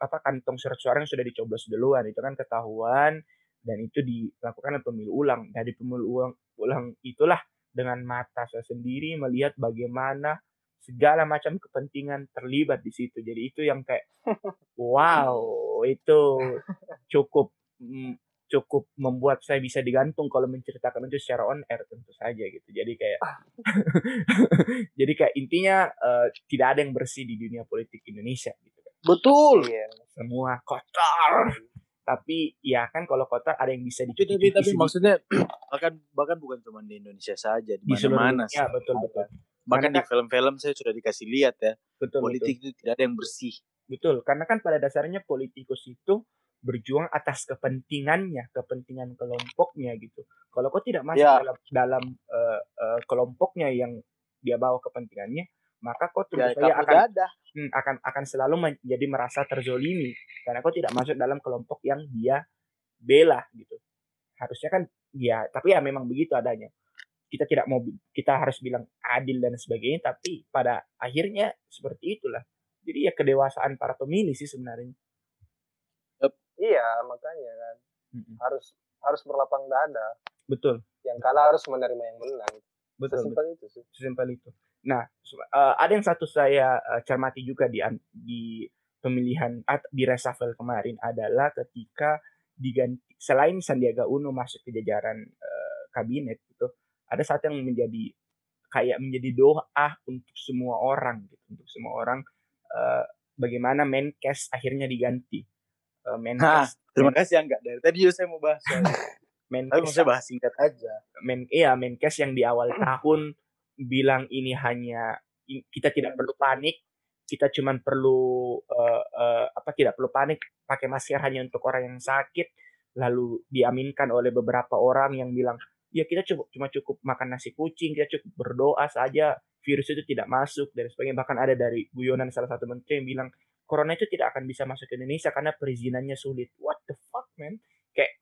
apa kantong surat suara yang sudah dicoblos duluan itu kan ketahuan dan itu dilakukan pemilu ulang dari pemilu ulang ulang itulah dengan mata saya sendiri melihat bagaimana segala macam kepentingan terlibat di situ jadi itu yang kayak wow itu cukup mm, cukup membuat saya bisa digantung kalau menceritakan itu secara on air tentu saja gitu jadi kayak jadi kayak intinya uh, tidak ada yang bersih di dunia politik Indonesia gitu Betul. Iya, semua kotor. Tapi ya kan kalau kotor ada yang bisa dicuci. Tapi, tapi maksudnya bahkan bahkan bukan cuma di Indonesia saja di mana-mana. Ya betul betul. Bahkan di film-film saya sudah dikasih lihat ya. Betul, politik betul. itu tidak ada yang bersih. Betul, karena kan pada dasarnya politikus itu berjuang atas kepentingannya, kepentingan kelompoknya gitu. Kalau kau tidak masuk ya. dalam dalam uh, uh, kelompoknya yang dia bawa kepentingannya, maka kau terus ya, akan hmm, akan akan selalu menjadi merasa terzolimi karena kau tidak masuk dalam kelompok yang dia bela gitu harusnya kan ya tapi ya memang begitu adanya kita tidak mau kita harus bilang adil dan sebagainya tapi pada akhirnya seperti itulah. Jadi ya kedewasaan para pemilih sih sebenarnya. Iya makanya kan. Mm harus harus berlapang dada. Betul. Yang kalah harus menerima yang menang. Betul sesimpel itu sih. Sesimpel itu. Nah, uh, ada yang satu saya uh, cermati juga di di pemilihan di reshuffle kemarin adalah ketika diganti selain Sandiaga Uno masuk ke jajaran uh, kabinet itu ada satu yang menjadi kayak menjadi doa untuk semua orang gitu untuk semua orang uh, bagaimana Menkes akhirnya diganti. Uh, Menkes terima kasih ya enggak dari tadi saya mau bahas Menkes saya bahas singkat aja. Men iya Menkes yang di awal tahun bilang ini hanya kita tidak perlu panik, kita cuma perlu uh, uh, apa tidak perlu panik pakai masker hanya untuk orang yang sakit, lalu diaminkan oleh beberapa orang yang bilang ya kita cukup cuma cukup makan nasi kucing, kita cukup berdoa saja virus itu tidak masuk dan sebagainya. Bahkan ada dari guyonan salah satu menteri yang bilang corona itu tidak akan bisa masuk ke Indonesia karena perizinannya sulit. What the fuck man? Kayak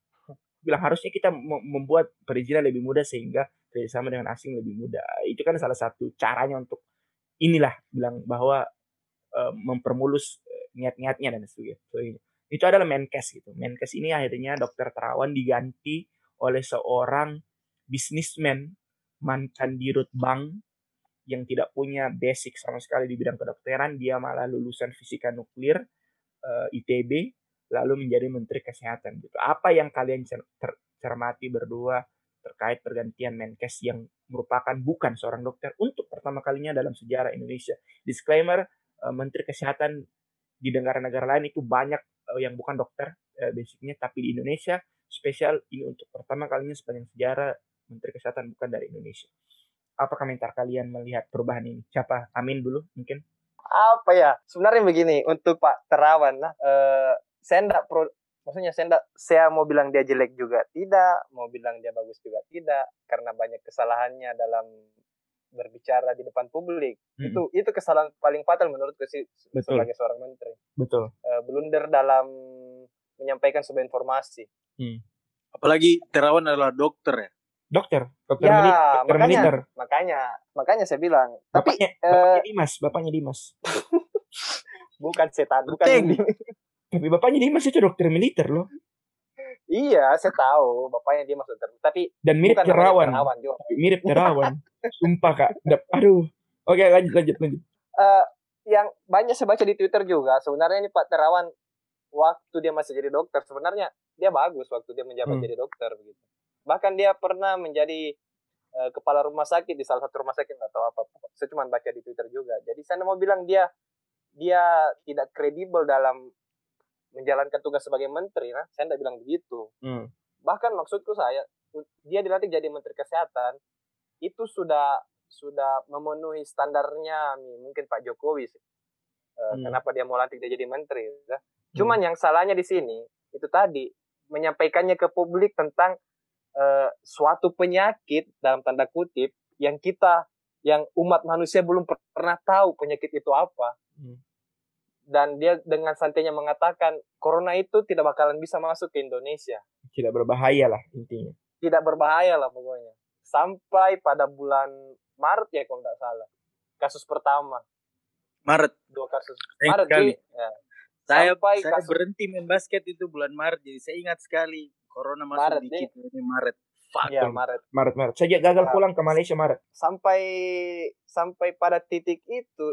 bilang harusnya kita membuat perizinan lebih mudah sehingga kerjasama dengan asing lebih mudah. Itu kan salah satu caranya untuk inilah bilang bahwa uh, mempermulus uh, niat-niatnya dan sebagainya. Itu adalah Menkes gitu. Menkes ini akhirnya dokter Terawan diganti oleh seorang bisnismen mantan dirut bank yang tidak punya basic sama sekali di bidang kedokteran, dia malah lulusan fisika nuklir uh, ITB lalu menjadi menteri kesehatan gitu. Apa yang kalian cer cermati berdua terkait pergantian Menkes yang merupakan bukan seorang dokter untuk pertama kalinya dalam sejarah Indonesia. Disclaimer, uh, Menteri Kesehatan di negara-negara lain itu banyak uh, yang bukan dokter basicnya, tapi di Indonesia spesial ini untuk pertama kalinya sepanjang sejarah Menteri Kesehatan bukan dari Indonesia. Apa komentar kalian melihat perubahan ini? Siapa? Amin dulu mungkin. Apa ya? Sebenarnya begini, untuk Pak Terawan lah, uh, saya tidak pro, maksudnya saya enggak, saya mau bilang dia jelek juga tidak mau bilang dia bagus juga tidak karena banyak kesalahannya dalam berbicara di depan publik hmm. itu itu kesalahan paling fatal menurutku sih betul. sebagai seorang menteri betul uh, blunder dalam menyampaikan sebuah informasi hmm. apalagi terawan adalah dokter ya dokter dokter ya, dokter makanya, militer makanya makanya saya bilang bapaknya, tapi bapaknya uh, Dimas bapaknya Dimas bukan setan bukan tapi bapaknya dia masih dokter militer loh. Iya, saya tahu bapaknya dia masuk dokter. Tapi dan mirip Terawan. Tapi mirip Terawan. Sumpah kak. Aduh. Oke lanjut lanjut lanjut. Uh, yang banyak saya baca di Twitter juga sebenarnya ini Pak Terawan waktu dia masih jadi dokter sebenarnya dia bagus waktu dia menjabat hmm. jadi dokter begitu bahkan dia pernah menjadi uh, kepala rumah sakit di salah satu rumah sakit atau apa saya cuma baca di twitter juga jadi saya mau bilang dia dia tidak kredibel dalam menjalankan tugas sebagai menteri nah saya tidak bilang begitu hmm. bahkan maksudku saya dia dilatih jadi menteri kesehatan itu sudah sudah memenuhi standarnya mungkin Pak Jokowi sih. Uh, hmm. Kenapa dia mau lantik dia jadi menteri? Ya. Cuman hmm. yang salahnya di sini itu tadi menyampaikannya ke publik tentang uh, suatu penyakit dalam tanda kutip yang kita yang umat manusia belum pernah tahu penyakit itu apa. Hmm. Dan dia dengan santainya mengatakan corona itu tidak bakalan bisa masuk ke Indonesia. Tidak berbahaya lah intinya. Tidak berbahaya lah pokoknya. Sampai pada bulan Maret ya kalau tidak salah. Kasus pertama. Maret. Dua kasus. Eh, Maret kali. Ya. Saya, Sampai saya kasus... berhenti main basket itu bulan Maret. Jadi saya ingat sekali. Corona masuk Maret, dikit nih. ini Maret. Fuck. Ya, Maret. Maret, Maret. Saya gagal nah, pulang ke Malaysia Maret. Sampai sampai pada titik itu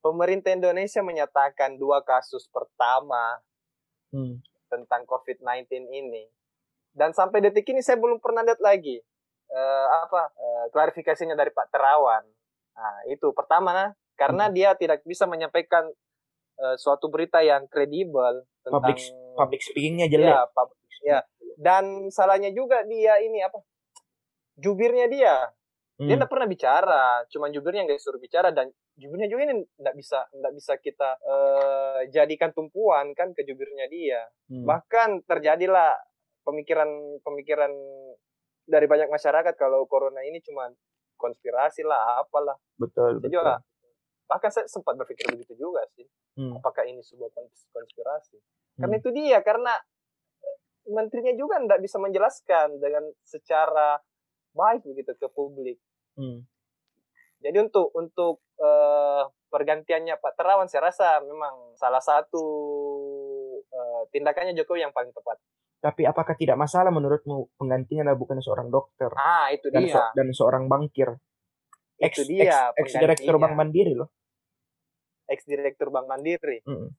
pemerintah Indonesia menyatakan dua kasus pertama hmm. tentang COVID-19 ini. Dan sampai detik ini saya belum pernah lihat lagi uh, apa uh, klarifikasinya dari Pak Terawan. Nah, itu pertama nah, karena hmm. dia tidak bisa menyampaikan uh, suatu berita yang kredibel tentang public public speakingnya jelek. Ya, pub, ya. Dan salahnya juga dia ini apa? Jubirnya dia. Hmm. Dia tidak pernah bicara, cuma jubirnya nggak disuruh bicara dan jubirnya juga ini tidak bisa tidak bisa kita uh, jadikan tumpuan kan ke jubirnya dia. Hmm. Bahkan terjadilah pemikiran-pemikiran dari banyak masyarakat kalau corona ini cuma konspirasi lah apalah betul jadi betul. bahkan saya sempat berpikir begitu juga sih hmm. apakah ini sebuah konspirasi hmm. karena itu dia karena menterinya juga tidak bisa menjelaskan dengan secara baik begitu ke publik hmm. jadi untuk untuk uh, pergantiannya Pak Terawan saya rasa memang salah satu uh, tindakannya Jokowi yang paling tepat tapi apakah tidak masalah menurutmu penggantinya adalah bukan seorang dokter? Ah, itu dan dia. Se dan seorang bankir. Ex, itu dia. Ex, ex direktur Bank Mandiri loh. Ex direktur Bank Mandiri. Hmm.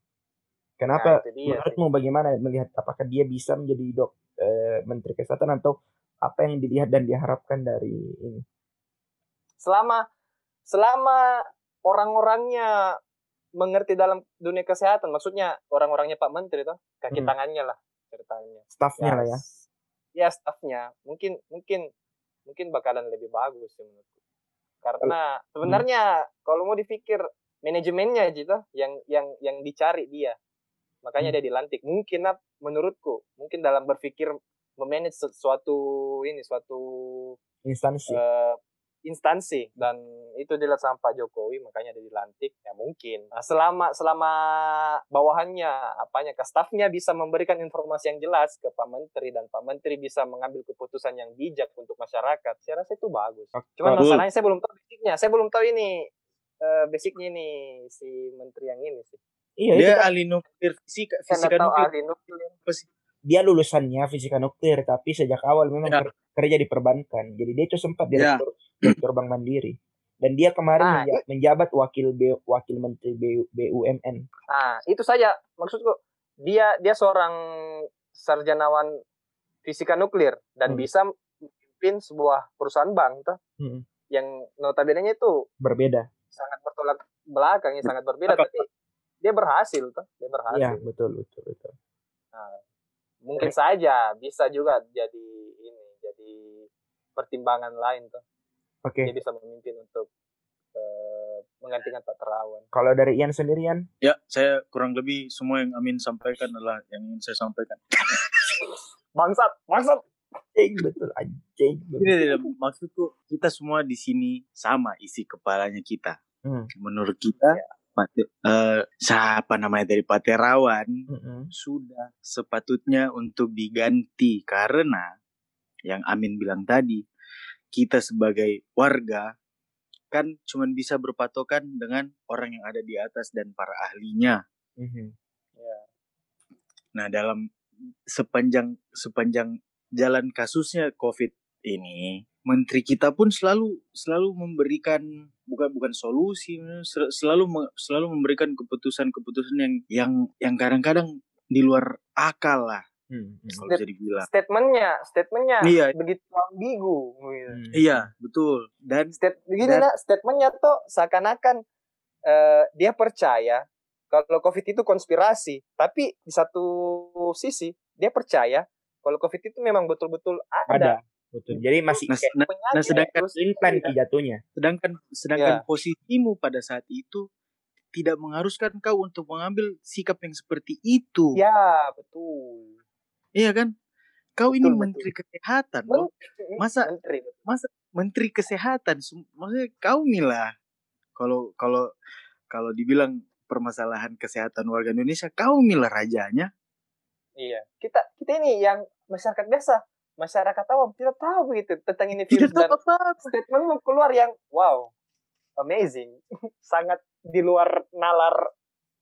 Kenapa? Nah, dia, menurutmu sih. bagaimana melihat apakah dia bisa menjadi dok eh, menteri kesehatan atau apa yang dilihat dan diharapkan dari ini? Selama selama orang-orangnya mengerti dalam dunia kesehatan, maksudnya orang-orangnya Pak Menteri tuh kaki hmm. tangannya lah ceritanya staffnya ya, lah ya ya staffnya mungkin mungkin mungkin bakalan lebih bagus sih menurutku karena hmm. sebenarnya hmm. kalau mau dipikir manajemennya gitu yang yang yang dicari dia makanya hmm. dia dilantik. Mungkin menurutku mungkin dalam berpikir memanage sesuatu ini suatu instansi. uh, instansi. Dan itu dilihat sama Pak Jokowi makanya dia dilantik. Ya mungkin. Nah, selama selama bawahannya apanya ke stafnya bisa memberikan informasi yang jelas ke Pak Menteri dan Pak Menteri bisa mengambil keputusan yang bijak untuk masyarakat saya rasa itu bagus. Cuman masalahnya saya belum tahu basicnya. Saya belum tahu ini uh, basicnya ini si Menteri yang ini sih iya dia kan ahli nuklir fisika fisika nuklir. ahli nuklir dia lulusannya fisika nuklir tapi sejak awal memang ya kerja di perbankan. Jadi dia itu sempat ya. direktur, yeah. direktur Bank Mandiri. Dan dia kemarin ah, menjabat, menjabat wakil B, wakil menteri B, BUMN. Ah, itu saja maksudku. Dia dia seorang sarjanawan fisika nuklir dan hmm. bisa memimpin sebuah perusahaan bank tuh. Hmm. Yang notabene itu berbeda. Sangat bertolak belakang, ya, sangat berbeda Apa? tapi dia berhasil tuh, dia berhasil. Iya, betul betul betul. Nah, mungkin eh. saja bisa juga jadi pertimbangan lain tuh. Oke. Okay. Dia bisa memimpin untuk uh, menggantikan Pak Terawan. Kalau dari Ian sendirian? Ya, saya kurang lebih semua yang Amin sampaikan adalah yang ingin saya sampaikan. bangsat, bangsat. Anjing betul anjing. Ini maksudku kita semua di sini sama isi kepalanya kita. Hmm. Menurut kita ya. Pate, uh, siapa namanya dari Pak Terawan mm -hmm. sudah sepatutnya untuk diganti karena yang Amin bilang tadi, kita sebagai warga kan cuma bisa berpatokan dengan orang yang ada di atas dan para ahlinya. Mm-hmm. Yeah. Nah dalam sepanjang sepanjang jalan kasusnya COVID ini, menteri kita pun selalu selalu memberikan bukan bukan solusi, selalu selalu memberikan keputusan-keputusan yang yang yang kadang-kadang di luar akal lah Hmm, hmm. kalau jadi bilang. Statementnya, statementnya iya. begitu ambigu. Hmm. Iya, betul. Dan State, begini dan, lah, statementnya tuh seakan-akan uh, dia percaya kalau COVID itu konspirasi, tapi di satu sisi dia percaya kalau COVID itu memang betul-betul ada. ada. Betul. Jadi masih nah, kayak nah, nah sedangkan implan iya. jatuhnya. Sedangkan sedangkan ya. posisimu pada saat itu tidak mengharuskan kau untuk mengambil sikap yang seperti itu. Ya, betul. Iya kan? Kau betul, ini betul. menteri kesehatan loh. Masa menteri. masa menteri kesehatan maksudnya kau Mila. Kalau kalau kalau dibilang permasalahan kesehatan warga Indonesia, kau Mila rajanya. Iya. Kita kita ini yang masyarakat biasa, masyarakat awam tidak tahu begitu tentang ini virus tidak tahu apa, -apa. statement keluar yang wow, amazing, sangat di luar nalar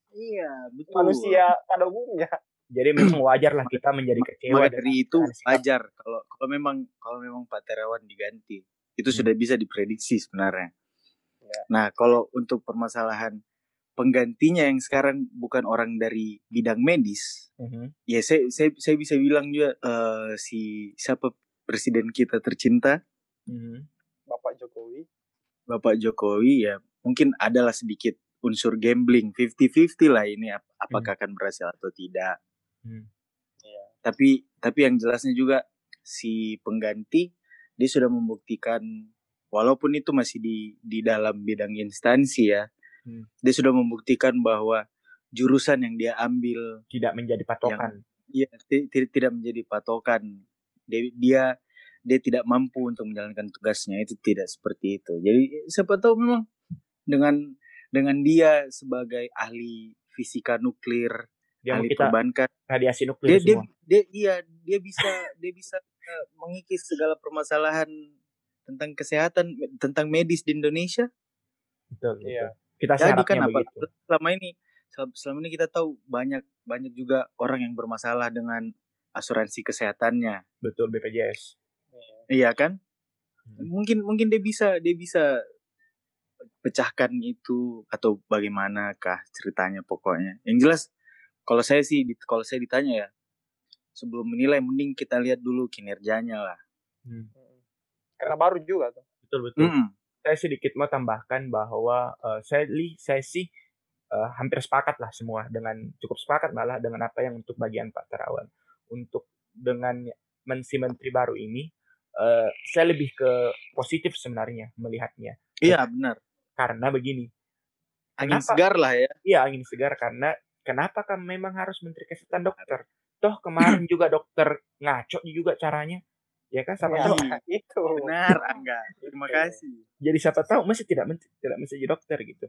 Iya, betul. Manusia pada umumnya. Jadi memang wajar lah kita menjadi kecewa dari itu wajar kalau kalau memang kalau memang Pak Terawan diganti itu hmm. sudah bisa diprediksi sebenarnya. Ya. Nah kalau untuk permasalahan penggantinya yang sekarang bukan orang dari bidang medis, hmm. ya saya, saya saya bisa bilang juga uh, si siapa presiden kita tercinta, hmm. Bapak Jokowi. Bapak Jokowi ya mungkin adalah sedikit unsur gambling 50-50 lah ini apakah hmm. akan berhasil atau tidak. Hmm. Ya. Tapi tapi yang jelasnya juga si pengganti dia sudah membuktikan walaupun itu masih di di dalam bidang instansi ya. Hmm. Dia sudah membuktikan bahwa jurusan yang dia ambil tidak menjadi patokan. Iya, tidak menjadi patokan. Dia, dia dia tidak mampu untuk menjalankan tugasnya itu tidak seperti itu. Jadi siapa tahu memang dengan dengan dia sebagai ahli fisika nuklir dia ahli kita perbankan radiasi nuklir dia, semua. Dia, dia iya dia bisa dia bisa uh, mengikis segala permasalahan tentang kesehatan tentang medis di Indonesia betul, iya kita jadi kan apa begitu. selama ini selama ini kita tahu banyak banyak juga orang yang bermasalah dengan asuransi kesehatannya betul BPJS iya kan hmm. mungkin mungkin dia bisa dia bisa pecahkan itu atau bagaimanakah ceritanya pokoknya yang jelas kalau saya sih kalau saya ditanya ya sebelum menilai mending kita lihat dulu kinerjanya lah hmm. karena baru juga tuh betul betul hmm. Saya sedikit mau tambahkan bahwa uh, saya li saya sih uh, hampir sepakat lah semua dengan cukup sepakat malah dengan apa yang untuk bagian Pak Terawan. Untuk dengan mensi menteri baru ini uh, saya lebih ke positif sebenarnya melihatnya. Iya benar. Karena begini angin kenapa, segar lah ya. Iya angin segar karena kenapa kan memang harus menteri kesehatan dokter? Toh kemarin juga dokter ngaco juga caranya ya kan siapa ya, tahu itu. Benar angga. Terima kasih. Jadi siapa tahu masih tidak menteri, tidak mesti jadi dokter gitu.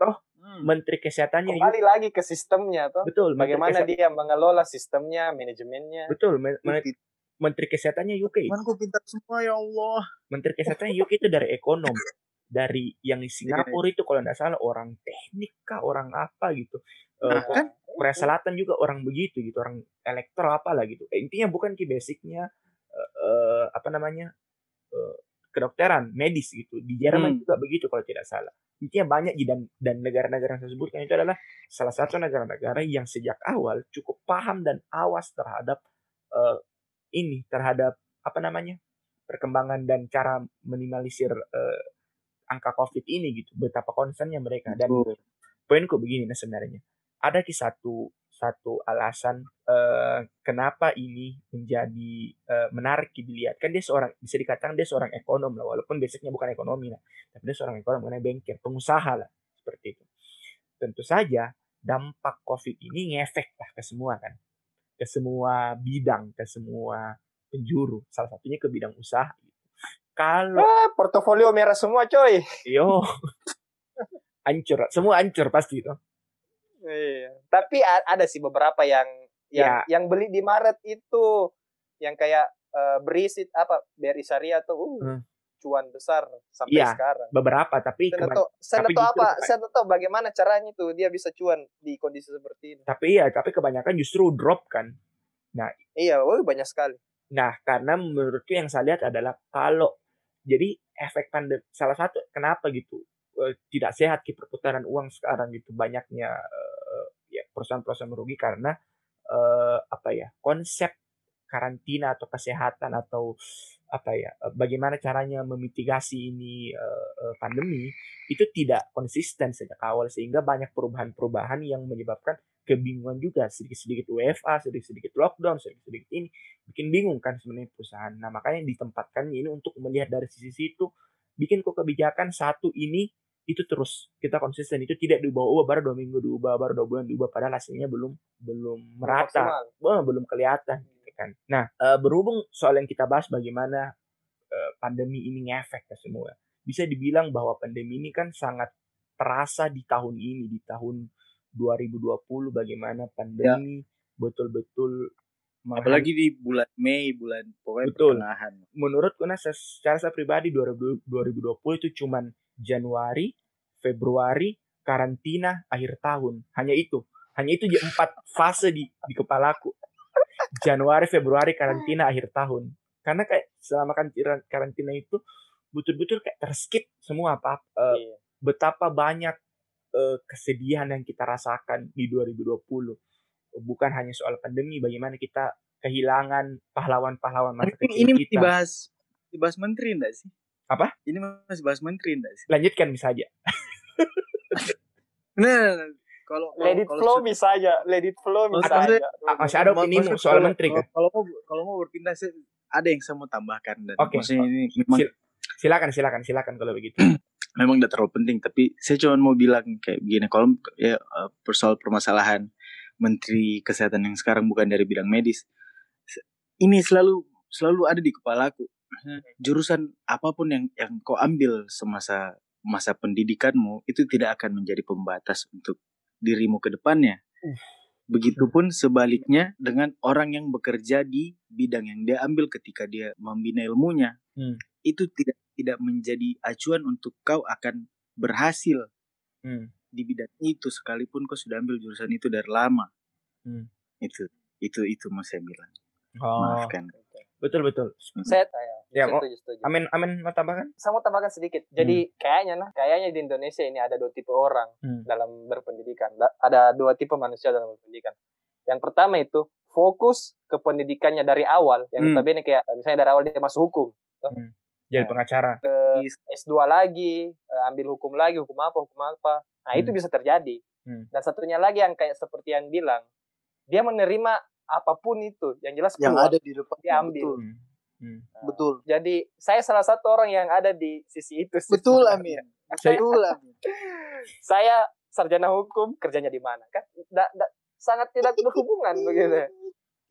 Toh hmm. menteri kesehatannya kembali lagi ke sistemnya toh. Betul bagaimana dia mengelola sistemnya manajemennya. Betul menteri, menteri kesehatannya UK Manku pintar semua ya Allah. Menteri kesehatannya UK itu dari ekonom. Dari yang iya, iya. Singapura itu kalau tidak salah orang teknik kah orang apa gitu. Nah, uh, kan? Korea Selatan juga orang begitu gitu orang elektro apalah gitu. Eh, intinya bukan ki basicnya uh, apa namanya uh, kedokteran medis gitu. Di Jerman hmm. juga begitu kalau tidak salah. Intinya banyak dan dan negara-negara yang saya sebutkan itu adalah salah satu negara-negara yang sejak awal cukup paham dan awas terhadap uh, ini terhadap apa namanya perkembangan dan cara minimalisir uh, angka COVID ini gitu, betapa concernnya mereka. Dan poinku begini nah sebenarnya, ada ki satu satu alasan uh, kenapa ini menjadi uh, menarik dilihat kan dia seorang bisa dikatakan dia seorang ekonom lah walaupun basicnya bukan ekonomi lah tapi dia seorang ekonom karena bengkel pengusaha lah seperti itu tentu saja dampak covid ini ngefek lah ke semua kan ke semua bidang ke semua penjuru salah satunya ke bidang usaha kalau ah, portofolio merah semua, coy. Yo. hancur, semua hancur pasti itu. Iya. Tapi ada sih beberapa yang yang ya. yang beli di Maret itu yang kayak uh, berisi apa BRI Syariah tuh uh, hmm. cuan besar sampai ya, sekarang. beberapa tapi saya tahu apa saya tahu bagaimana caranya tuh dia bisa cuan di kondisi seperti ini. Tapi iya, tapi kebanyakan justru drop kan. Nah, iya, oh, banyak sekali. Nah, karena menurutku yang saya lihat adalah kalau jadi efek pandemi salah satu kenapa gitu uh, tidak sehat di perputaran uang sekarang gitu banyaknya uh, ya perusahaan-perusahaan merugi karena uh, apa ya konsep karantina atau kesehatan atau apa ya eh, bagaimana caranya memitigasi ini uh, pandemi itu tidak konsisten sejak awal sehingga banyak perubahan-perubahan yang menyebabkan kebingungan juga. Sedikit-sedikit WFA sedikit-sedikit lockdown sedikit-sedikit ini bikin bingung kan sebenarnya perusahaan. Nah makanya ditempatkannya ini untuk melihat dari sisi itu bikin kok kebijakan satu ini itu terus. Kita konsisten. Itu tidak diubah-ubah baru dua minggu diubah baru dua bulan diubah padahal hasilnya belum belum merata. belum belum kelihatan gitu kan. Nah uh, berhubung soal yang kita bahas bagaimana uh, pandemi ini ngefek ke semua bisa dibilang bahwa pandemi ini kan sangat terasa di tahun ini di tahun 2020 bagaimana pandemi betul-betul apalagi di bulan Mei bulan pokoknya betul. pertengahan. menurutku nah secara saya pribadi 2020 itu cuman Januari Februari karantina akhir tahun. Hanya itu. Hanya itu empat fase di di kepalaku. Januari Februari karantina akhir tahun. Karena kayak selama karantina itu betul-betul kayak terskip semua apa uh, iya. betapa banyak uh, kesedihan yang kita rasakan di 2020 bukan hanya soal pandemi bagaimana kita kehilangan pahlawan-pahlawan masa kecil ini kita. dibahas dibahas menteri enggak sih? Apa? Ini masih bahas menteri enggak sih? Lanjutkan bisa aja. Nah kalau let it flow bisa aja let it flow bisa aja. Masih ada opini soal menteri kan? kalau mau kalau mau berpindah sih ada yang saya mau tambahkan dan okay. maksudnya ini memang silakan silakan silakan kalau begitu. Memang tidak terlalu penting tapi saya cuma mau bilang kayak begini. Kalau ya eh, persoal permasalahan menteri kesehatan yang sekarang bukan dari bidang medis ini selalu selalu ada di kepalaku jurusan apa pun yang yang kau ambil semasa masa pendidikanmu itu tidak akan menjadi pembatas untuk dirimu ke depannya. Begitupun sebaliknya dengan orang yang bekerja di bidang yang dia ambil ketika dia membina ilmunya, hmm. itu tidak tidak menjadi acuan untuk kau akan berhasil hmm. Di bidang itu sekalipun kau sudah ambil jurusan itu dari lama. Hmm. itu itu itu mau saya bilang. Oh. maafkan. betul betul. Hmm. saya ya mau amin amin mau tambahkan? Saya mau tambahkan sedikit. Jadi hmm. kayaknya nah kayaknya di Indonesia ini ada dua tipe orang hmm. dalam berpendidikan. Ada dua tipe manusia dalam berpendidikan. Yang pertama itu fokus ke pendidikannya dari awal. Yang hmm. notabene kayak misalnya dari awal dia masuk hukum. Hmm jadi pengacara S2 lagi eh, ambil hukum lagi hukum apa hukum apa nah hmm. itu bisa terjadi hmm. dan satunya lagi yang kayak seperti yang bilang dia menerima apa pun itu yang jelas yang ada di depan diambil betul. Hmm. Hmm. Nah, betul jadi saya salah satu orang yang ada di sisi itu sih. betul Amin betul Amin saya sarjana hukum kerjanya di mana kan da, da, sangat tidak berhubungan begitu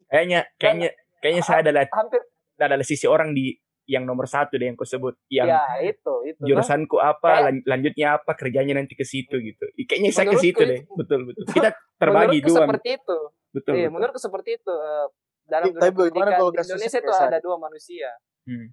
kayaknya kayaknya kayaknya saya adalah hampir adalah sisi orang di yang nomor satu deh yang kau sebut yang ya, itu, itu, jurusanku nah. apa kayak, lanjutnya apa kerjanya nanti ke situ gitu. Kayaknya saya ke situ deh. betul betul. Kita terbagi dua seperti itu. betul, iya, betul. menurutku seperti itu uh, dalam dunia pendidikan di Indonesia itu ada dua manusia. Hmm.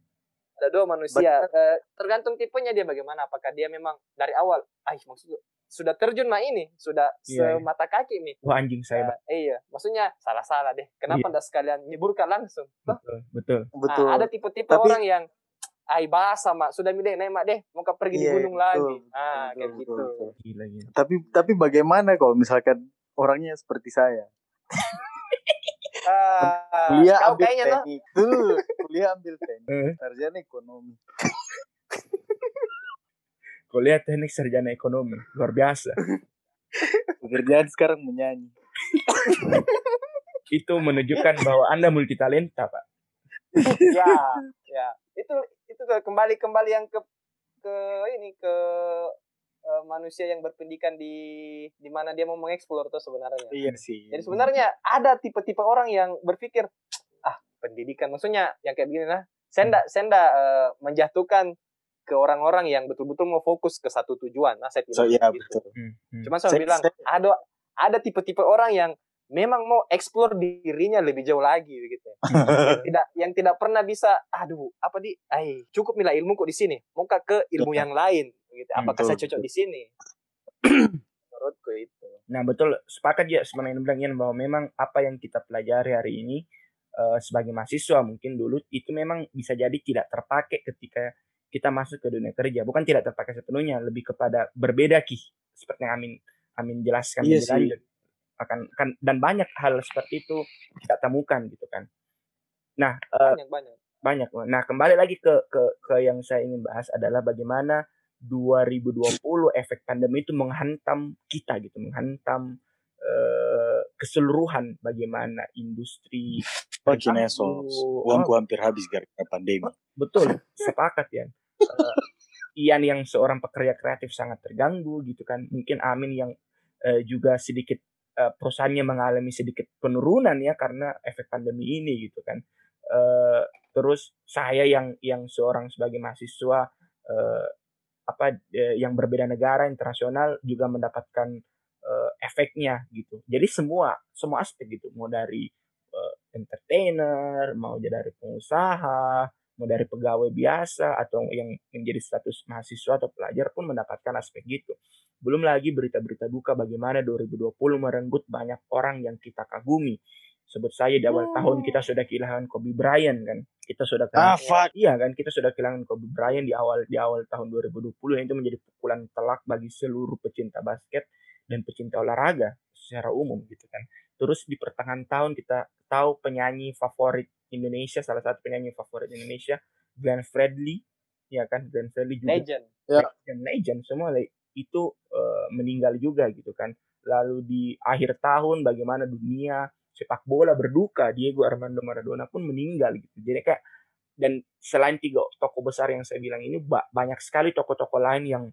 ada dua manusia uh, tergantung tipenya dia bagaimana. Apakah dia memang dari awal ah maksud sudah terjun mah ini sudah yeah, iya. semata kaki nih. Wah anjing saya uh, iya maksudnya salah salah deh. Kenapa yeah. sekalian nyeburkan langsung? Betul betul. Nah, betul. ada tipe-tipe orang yang ay bahasa mak sudah milih mak deh mau pergi yeah, di iya, gunung betul, lagi ah betul, kayak betul, gitu. betul. Gila, gila. tapi tapi bagaimana kalau misalkan orangnya seperti saya? Uh, kuliah ambil teknik. Tuh kuliah ambil teknik. Sarjana ekonomi kuliah teknik sarjana ekonomi luar biasa. Pekerjaan sekarang menyanyi. Itu menunjukkan bahwa anda multi talenta pak. Ya ya. Itu itu kembali kembali yang ke ke ini ke uh, manusia yang berpendidikan di di mana dia mau mengeksplor tuh sebenarnya. Iya sih. Jadi sebenarnya ada tipe-tipe orang yang berpikir ah pendidikan. Maksudnya yang kayak begini lah. Saya ndak saya ndak uh, menjatuhkan ke orang-orang yang betul-betul mau fokus ke satu tujuan. Nah, saya tidak so, iya, gitu. Betul. Hmm, hmm. Cuma saya, saya bilang saya, ada ada tipe-tipe orang yang memang mau eksplor dirinya lebih jauh lagi gitu. yang tidak yang tidak pernah bisa aduh, apa di ay, cukup nilai ilmu kok di sini. Mau ke ilmu yang lain gitu. Apakah betul, saya cocok betul. di sini? Menurutku itu. Nah, betul sepakat ya sebenarnya bilang bahwa memang apa yang kita pelajari hari ini uh, sebagai mahasiswa mungkin dulu itu memang bisa jadi tidak terpakai ketika kita masuk ke dunia kerja. Bukan tidak terpakai sepenuhnya lebih kepada berbeda ki seperti yang Amin Amin jelaskan iya lebih lanjut. Akan kan dan banyak hal seperti itu kita temukan gitu kan. Nah banyak uh, banyak. banyak. Nah kembali lagi ke ke ke yang saya ingin bahas adalah bagaimana 2020 efek pandemi itu menghantam kita gitu. Menghantam uh, keseluruhan bagaimana industri Oh, uangku hampir habis gara-gara pandemi. Betul, sepakat ya. Uh, Ian yang seorang pekerja kreatif sangat terganggu gitu kan. Mungkin Amin yang uh, juga sedikit uh, perusahaannya mengalami sedikit penurunan ya karena efek pandemi ini gitu kan. Uh, terus saya yang yang seorang sebagai mahasiswa uh, apa uh, yang berbeda negara internasional juga mendapatkan uh, efeknya gitu. Jadi semua semua aspek gitu, mau dari entertainer, mau dari pengusaha, mau dari pegawai biasa atau yang menjadi status mahasiswa atau pelajar pun mendapatkan aspek gitu. Belum lagi berita-berita duka bagaimana 2020 merenggut banyak orang yang kita kagumi. Sebut saja di awal hmm. tahun kita sudah kehilangan Kobe Bryant kan. Kita sudah kehilangan, ah, iya kan kita sudah kehilangan Kobe Bryant di awal di awal tahun 2020 yang itu menjadi pukulan telak bagi seluruh pecinta basket dan pecinta olahraga secara umum gitu kan. Terus di pertengahan tahun kita tahu penyanyi favorit Indonesia, salah satu penyanyi favorit Indonesia, Glenn Fredly, ya kan Glenn Fredly juga. Legend. Ya. Legend, legend semua itu uh, meninggal juga gitu kan. Lalu di akhir tahun bagaimana dunia sepak bola berduka, Diego Armando Maradona pun meninggal gitu. Jadi kayak dan selain tiga tokoh besar yang saya bilang ini banyak sekali tokoh-tokoh lain yang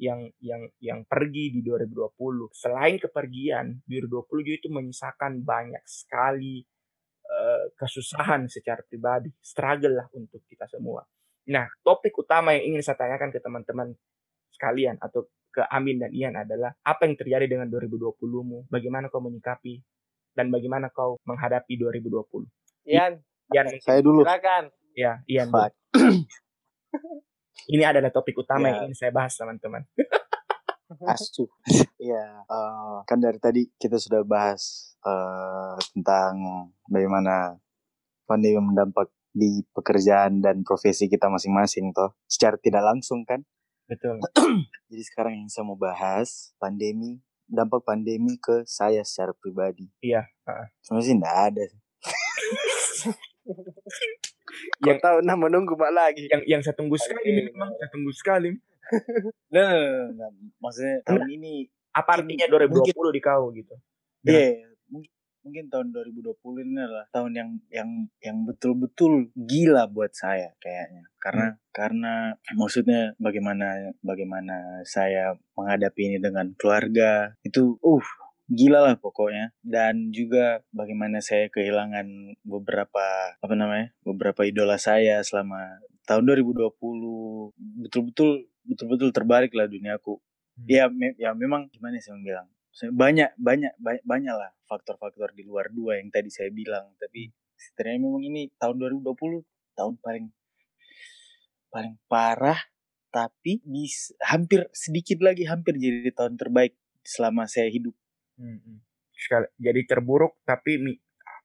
yang yang yang pergi di 2020. Selain kepergian, 2020 itu menyisakan banyak sekali uh, kesusahan secara pribadi, struggle lah untuk kita semua. Nah, topik utama yang ingin saya tanyakan ke teman-teman sekalian atau ke Amin dan Ian adalah apa yang terjadi dengan 2020-mu? Bagaimana kau menyikapi dan bagaimana kau menghadapi 2020? Ian, Ian saya dulu. Silakan. Ya, Ian. Ini adalah topik utama ya. yang ingin saya bahas, teman-teman. Asu. ya, uh, kan dari tadi kita sudah bahas uh, tentang bagaimana pandemi mendampak di pekerjaan dan profesi kita masing-masing toh. Secara tidak langsung kan? Betul. Jadi sekarang yang saya mau bahas pandemi dampak pandemi ke saya secara pribadi. Iya uh. sebenarnya sih tidak ada. Yang tahu nah menunggu mak lagi. Yang yang saya tunggu sekali memang saya tunggu sekali nah, nah, nah, maksudnya tahun ini apa artinya 2020 mungkin, di kau gitu? Iya yeah, mungkin mungkin tahun 2020 ini adalah tahun yang yang yang betul-betul gila buat saya kayaknya. Karena hmm. karena maksudnya bagaimana bagaimana saya menghadapi ini dengan keluarga itu uh gila lah pokoknya. Dan juga bagaimana saya kehilangan beberapa apa namanya beberapa idola saya selama tahun 2020 betul-betul betul-betul terbalik lah duniaku hmm. ya me ya memang gimana sih bilang banyak banyak banyak banyak lah faktor-faktor di luar dua yang tadi saya bilang tapi sebenarnya memang ini tahun 2020 tahun paling paling parah tapi bis, hampir sedikit lagi hampir jadi tahun terbaik selama saya hidup Hmm. Sekali, jadi terburuk tapi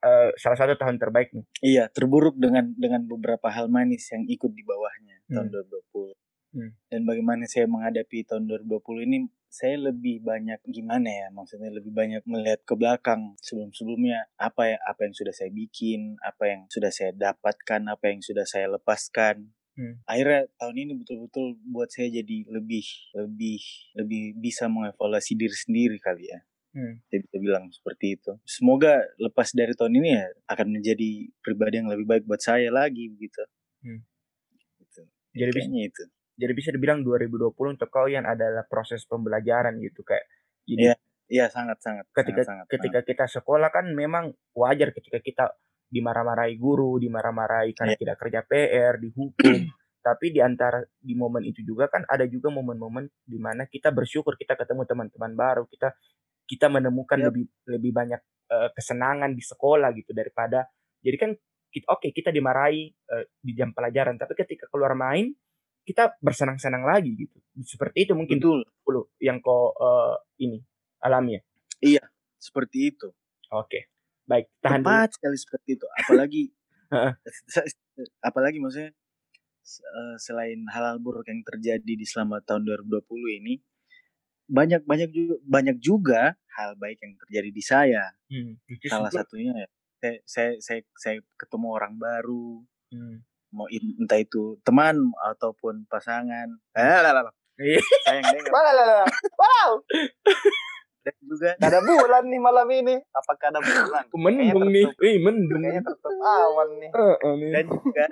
uh, salah satu tahun terbaik nih. Iya, terburuk dengan dengan beberapa hal manis yang ikut di bawahnya hmm. tahun 2020. Hmm. Dan bagaimana saya menghadapi tahun 2020 ini saya lebih banyak gimana ya maksudnya lebih banyak melihat ke belakang sebelum-sebelumnya apa ya apa yang sudah saya bikin apa yang sudah saya dapatkan apa yang sudah saya lepaskan hmm. akhirnya tahun ini betul-betul buat saya jadi lebih lebih lebih bisa mengevaluasi diri sendiri kali ya Hmm. Saya bisa bilang seperti itu. Semoga lepas dari tahun ini ya akan menjadi pribadi yang lebih baik buat saya lagi begitu. Hmm. Gitu. Jadi Kayaknya itu. Jadi bisa dibilang 2020 untuk kau yang adalah proses pembelajaran gitu kayak Iya, iya sangat sangat. Ketika sangat, ketika sangat. kita sekolah kan memang wajar ketika kita dimarah-marahi guru, dimarah-marahi karena yeah. tidak kerja PR, dihukum. Tapi di antara di momen itu juga kan ada juga momen-momen di mana kita bersyukur kita ketemu teman-teman baru, kita kita menemukan yep. lebih lebih banyak uh, kesenangan di sekolah gitu daripada jadi kan oke okay, kita dimarahi uh, di jam pelajaran tapi ketika keluar main kita bersenang-senang lagi gitu seperti itu mungkin dulu yang kau uh, ini alami ya iya seperti itu oke okay. baik tahan Tepat dulu. sekali seperti itu apalagi apalagi maksudnya selain hal-hal buruk yang terjadi di selama tahun 2020 ini banyak banyak juga banyak juga hal baik yang terjadi di saya. Hmm, Salah satunya ya saya, saya saya saya ketemu orang baru. Hmm. Mau entah itu teman ataupun pasangan. Eh. Sayang dengar. Wow. Dan juga ada bulan nih malam ini. Apakah ada bulan? Mendung nih. Eh, mendung. Kayaknya tertutup awan nih. Uh, uh. Dan juga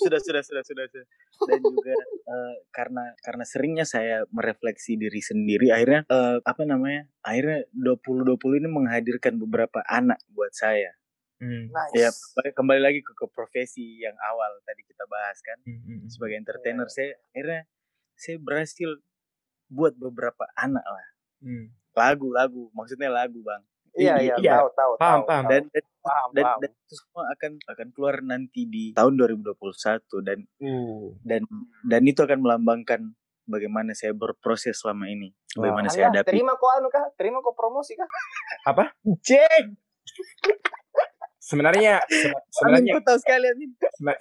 sudah sudah sudah sudah sudah. Dan juga uh, karena karena seringnya saya merefleksi diri sendiri akhirnya uh, apa namanya? Akhirnya 2020 ini menghadirkan beberapa anak buat saya. Hmm. Nice. Ya kembali lagi ke, ke profesi yang awal tadi kita bahas kan hmm. hmm, hmm. sebagai entertainer yeah. saya akhirnya saya berhasil buat beberapa anak lah hmm. lagu lagu maksudnya lagu bang iya iya, iya. tahu tahu paham tahu, paham dan dan, paham, dan, paham. dan itu semua akan akan keluar nanti di tahun 2021 dan uh. dan dan itu akan melambangkan bagaimana saya berproses selama ini bagaimana wow. saya hadapi terima kok anu kah terima kok promosi kah apa cek sebenarnya sebenarnya tahu sekali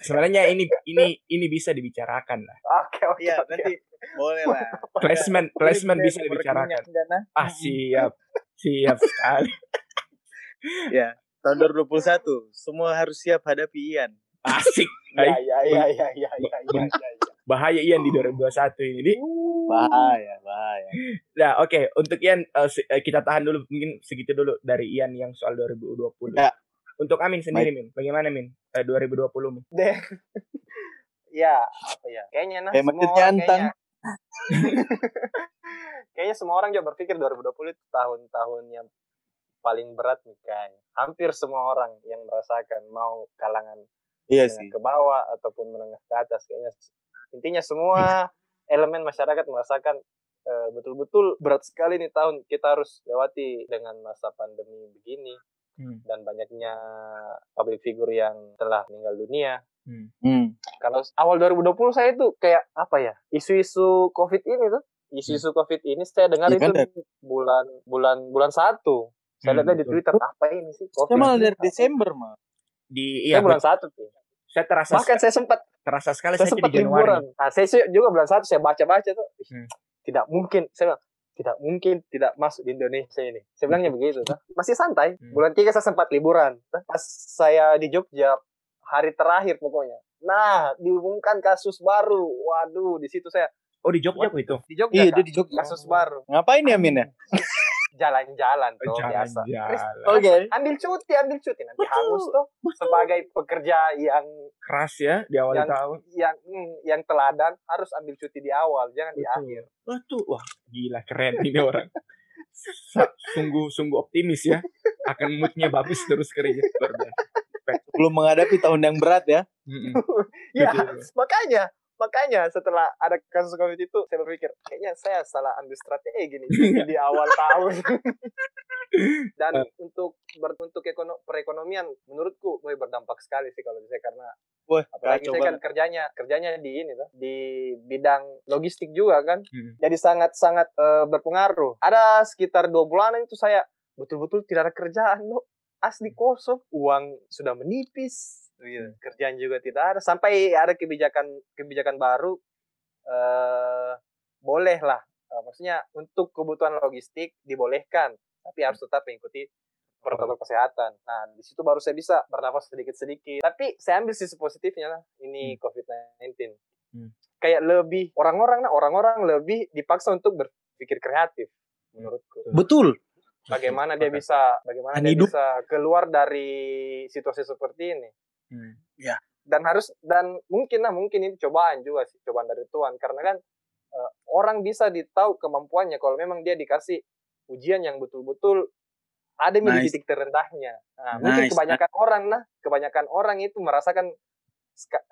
sebenarnya ini ini ini bisa dibicarakan lah. Oke oke ya, nanti boleh lah. Placement placement bisa dibicarakan. ah siap siap sekali. Ya tahun 2021 semua harus siap hadapi Ian. Asik ya ya ya ya ya ya, ya, ya. bahaya Ian di 2021 ini di. Bahaya bahaya. Nah oke okay. untuk Ian uh, kita tahan dulu mungkin segitu dulu dari Ian yang soal 2020 ya untuk Amin sendiri, Min. Bagaimana, Min? Eh, 2020, Min. Deh. ya, apa ya? Kayaknya nah, Kayak semua kayaknya, kayaknya semua orang juga berpikir 2020 itu tahun-tahun yang paling berat nih kayaknya. Hampir semua orang yang merasakan mau kalangan iya sih. ke bawah ataupun menengah ke atas kayaknya intinya semua elemen masyarakat merasakan eh, betul-betul uh, berat sekali nih tahun kita harus lewati dengan masa pandemi begini hmm. dan banyaknya public figure yang telah meninggal dunia. Hmm. Hmm. Kalau awal 2020 saya itu kayak apa ya isu-isu COVID ini tuh isu-isu hmm. COVID ini saya dengar ya, itu kan bulan bulan bulan satu. Saya hmm, lihat di Twitter apa ini sih COVID. Saya malah dari Desember mah. Di iya, saya bulan satu tuh. Saya terasa bahkan saya sempat terasa sekali saya, saya sempat di Januari. Nah, saya juga bulan satu saya baca-baca tuh. Hmm. Tidak mungkin saya bilang, tidak mungkin tidak masuk di Indonesia ini. Saya bilangnya begitu. Kan? Masih santai. Hmm. Bulan tiga saya sempat liburan. Pas saya di Jogja, hari terakhir pokoknya. Nah, diumumkan kasus baru. Waduh, di situ saya. Oh, di Jogja itu? Di Jogja. Iya, dia di Jogja. Kasus baru. Ngapain ya, Min ya? jalan-jalan tuh jalan, biasa. Oke. Okay. Ambil cuti, ambil cuti nanti Betul. hangus tuh Betul. sebagai pekerja yang keras ya di awal yang, tahun. Yang hmm, yang teladan harus ambil cuti di awal, jangan Betul. di akhir. Betul. Wah, gila keren ini orang. sungguh sungguh optimis ya akan moodnya bagus terus kerja belum menghadapi tahun yang berat ya ya makanya makanya setelah ada kasus covid itu saya berpikir kayaknya saya salah ambil strategi gini di awal tahun. Dan uh. untuk berbentuk ekono, perekonomian menurutku boy berdampak sekali sih kalau saya karena Wah, apalagi saya kan kerjanya kerjanya di ini tuh di bidang logistik juga kan hmm. jadi sangat sangat uh, berpengaruh. Ada sekitar dua bulan itu saya betul-betul tidak ada kerjaan loh asli kosong uang sudah menipis gitu. Kerjaan juga tidak ada sampai ada kebijakan kebijakan baru eh boleh lah. Uh, maksudnya untuk kebutuhan logistik dibolehkan, tapi harus tetap mengikuti protokol kesehatan. Nah, di situ baru saya bisa bernafas sedikit-sedikit. Tapi saya ambil sisi positifnya lah, ini hmm. COVID-19. Hmm. Kayak lebih orang-orang nah orang-orang lebih dipaksa untuk berpikir kreatif menurutku. Betul. Bagaimana dia bisa bagaimana dia hidup. bisa keluar dari situasi seperti ini? Hmm. Ya. Dan harus dan mungkin lah mungkin ini cobaan juga sih cobaan dari Tuhan karena kan uh, orang bisa ditahu kemampuannya kalau memang dia dikasih ujian yang betul-betul ada nice. di titik terendahnya. Nah, nice. mungkin kebanyakan orang nah kebanyakan orang itu merasakan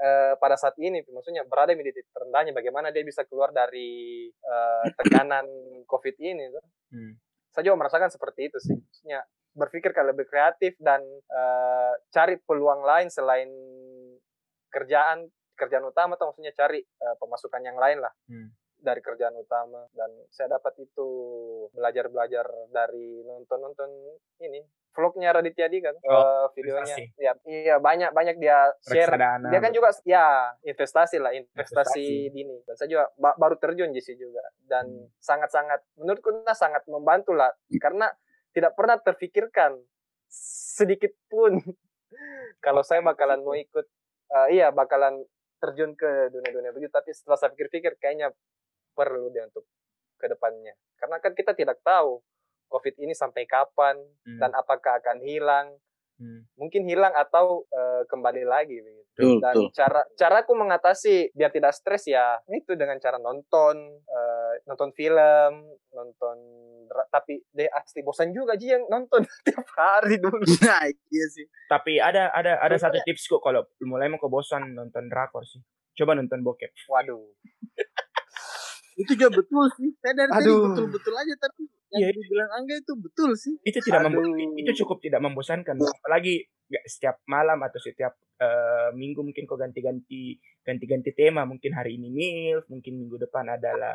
uh, pada saat ini maksudnya berada di titik terendahnya bagaimana dia bisa keluar dari uh, tekanan covid ini tuh. Hmm. Saya juga merasakan seperti itu sih. Maksudnya berpikir kalau lebih kreatif dan uh, cari peluang lain selain kerjaan kerjaan utama atau maksudnya cari uh, pemasukan yang lain lah hmm. dari kerjaan utama dan saya dapat itu belajar belajar dari nonton nonton ini vlognya Raditya Di kan oh, uh, videonya investasi. ya iya banyak banyak dia share Reksadana. dia kan juga ya investasi lah investasi, investasi. dini dan saya juga ba baru terjun di sini juga dan hmm. sangat sangat menurutku nah sangat membantu lah karena tidak pernah terfikirkan sedikit pun kalau saya bakalan mau ikut uh, iya bakalan terjun ke dunia-dunia begitu tapi setelah saya pikir-pikir kayaknya perlu dia untuk ke depannya karena kan kita tidak tahu COVID ini sampai kapan hmm. dan apakah akan hilang? Hmm. Mungkin hilang atau uh, kembali lagi begitu. dan betul. cara caraku mengatasi biar tidak stres ya itu dengan cara nonton uh, nonton film, nonton tapi deh asli bosan juga sih yang nonton tiap hari dulu. Nah, iya sih. Tapi ada ada ada satu tips kok kalau mulai mau ke bosan nonton drakor sih. Coba nonton bokep. Waduh. itu juga betul sih. Saya dari Aduh. tadi betul-betul aja tapi Iya, yang dibilang Angga itu betul sih. Itu tidak itu cukup tidak membosankan. Apalagi gak setiap malam atau setiap uh, minggu mungkin kau ganti-ganti ganti-ganti tema. Mungkin hari ini MILF, mungkin minggu depan adalah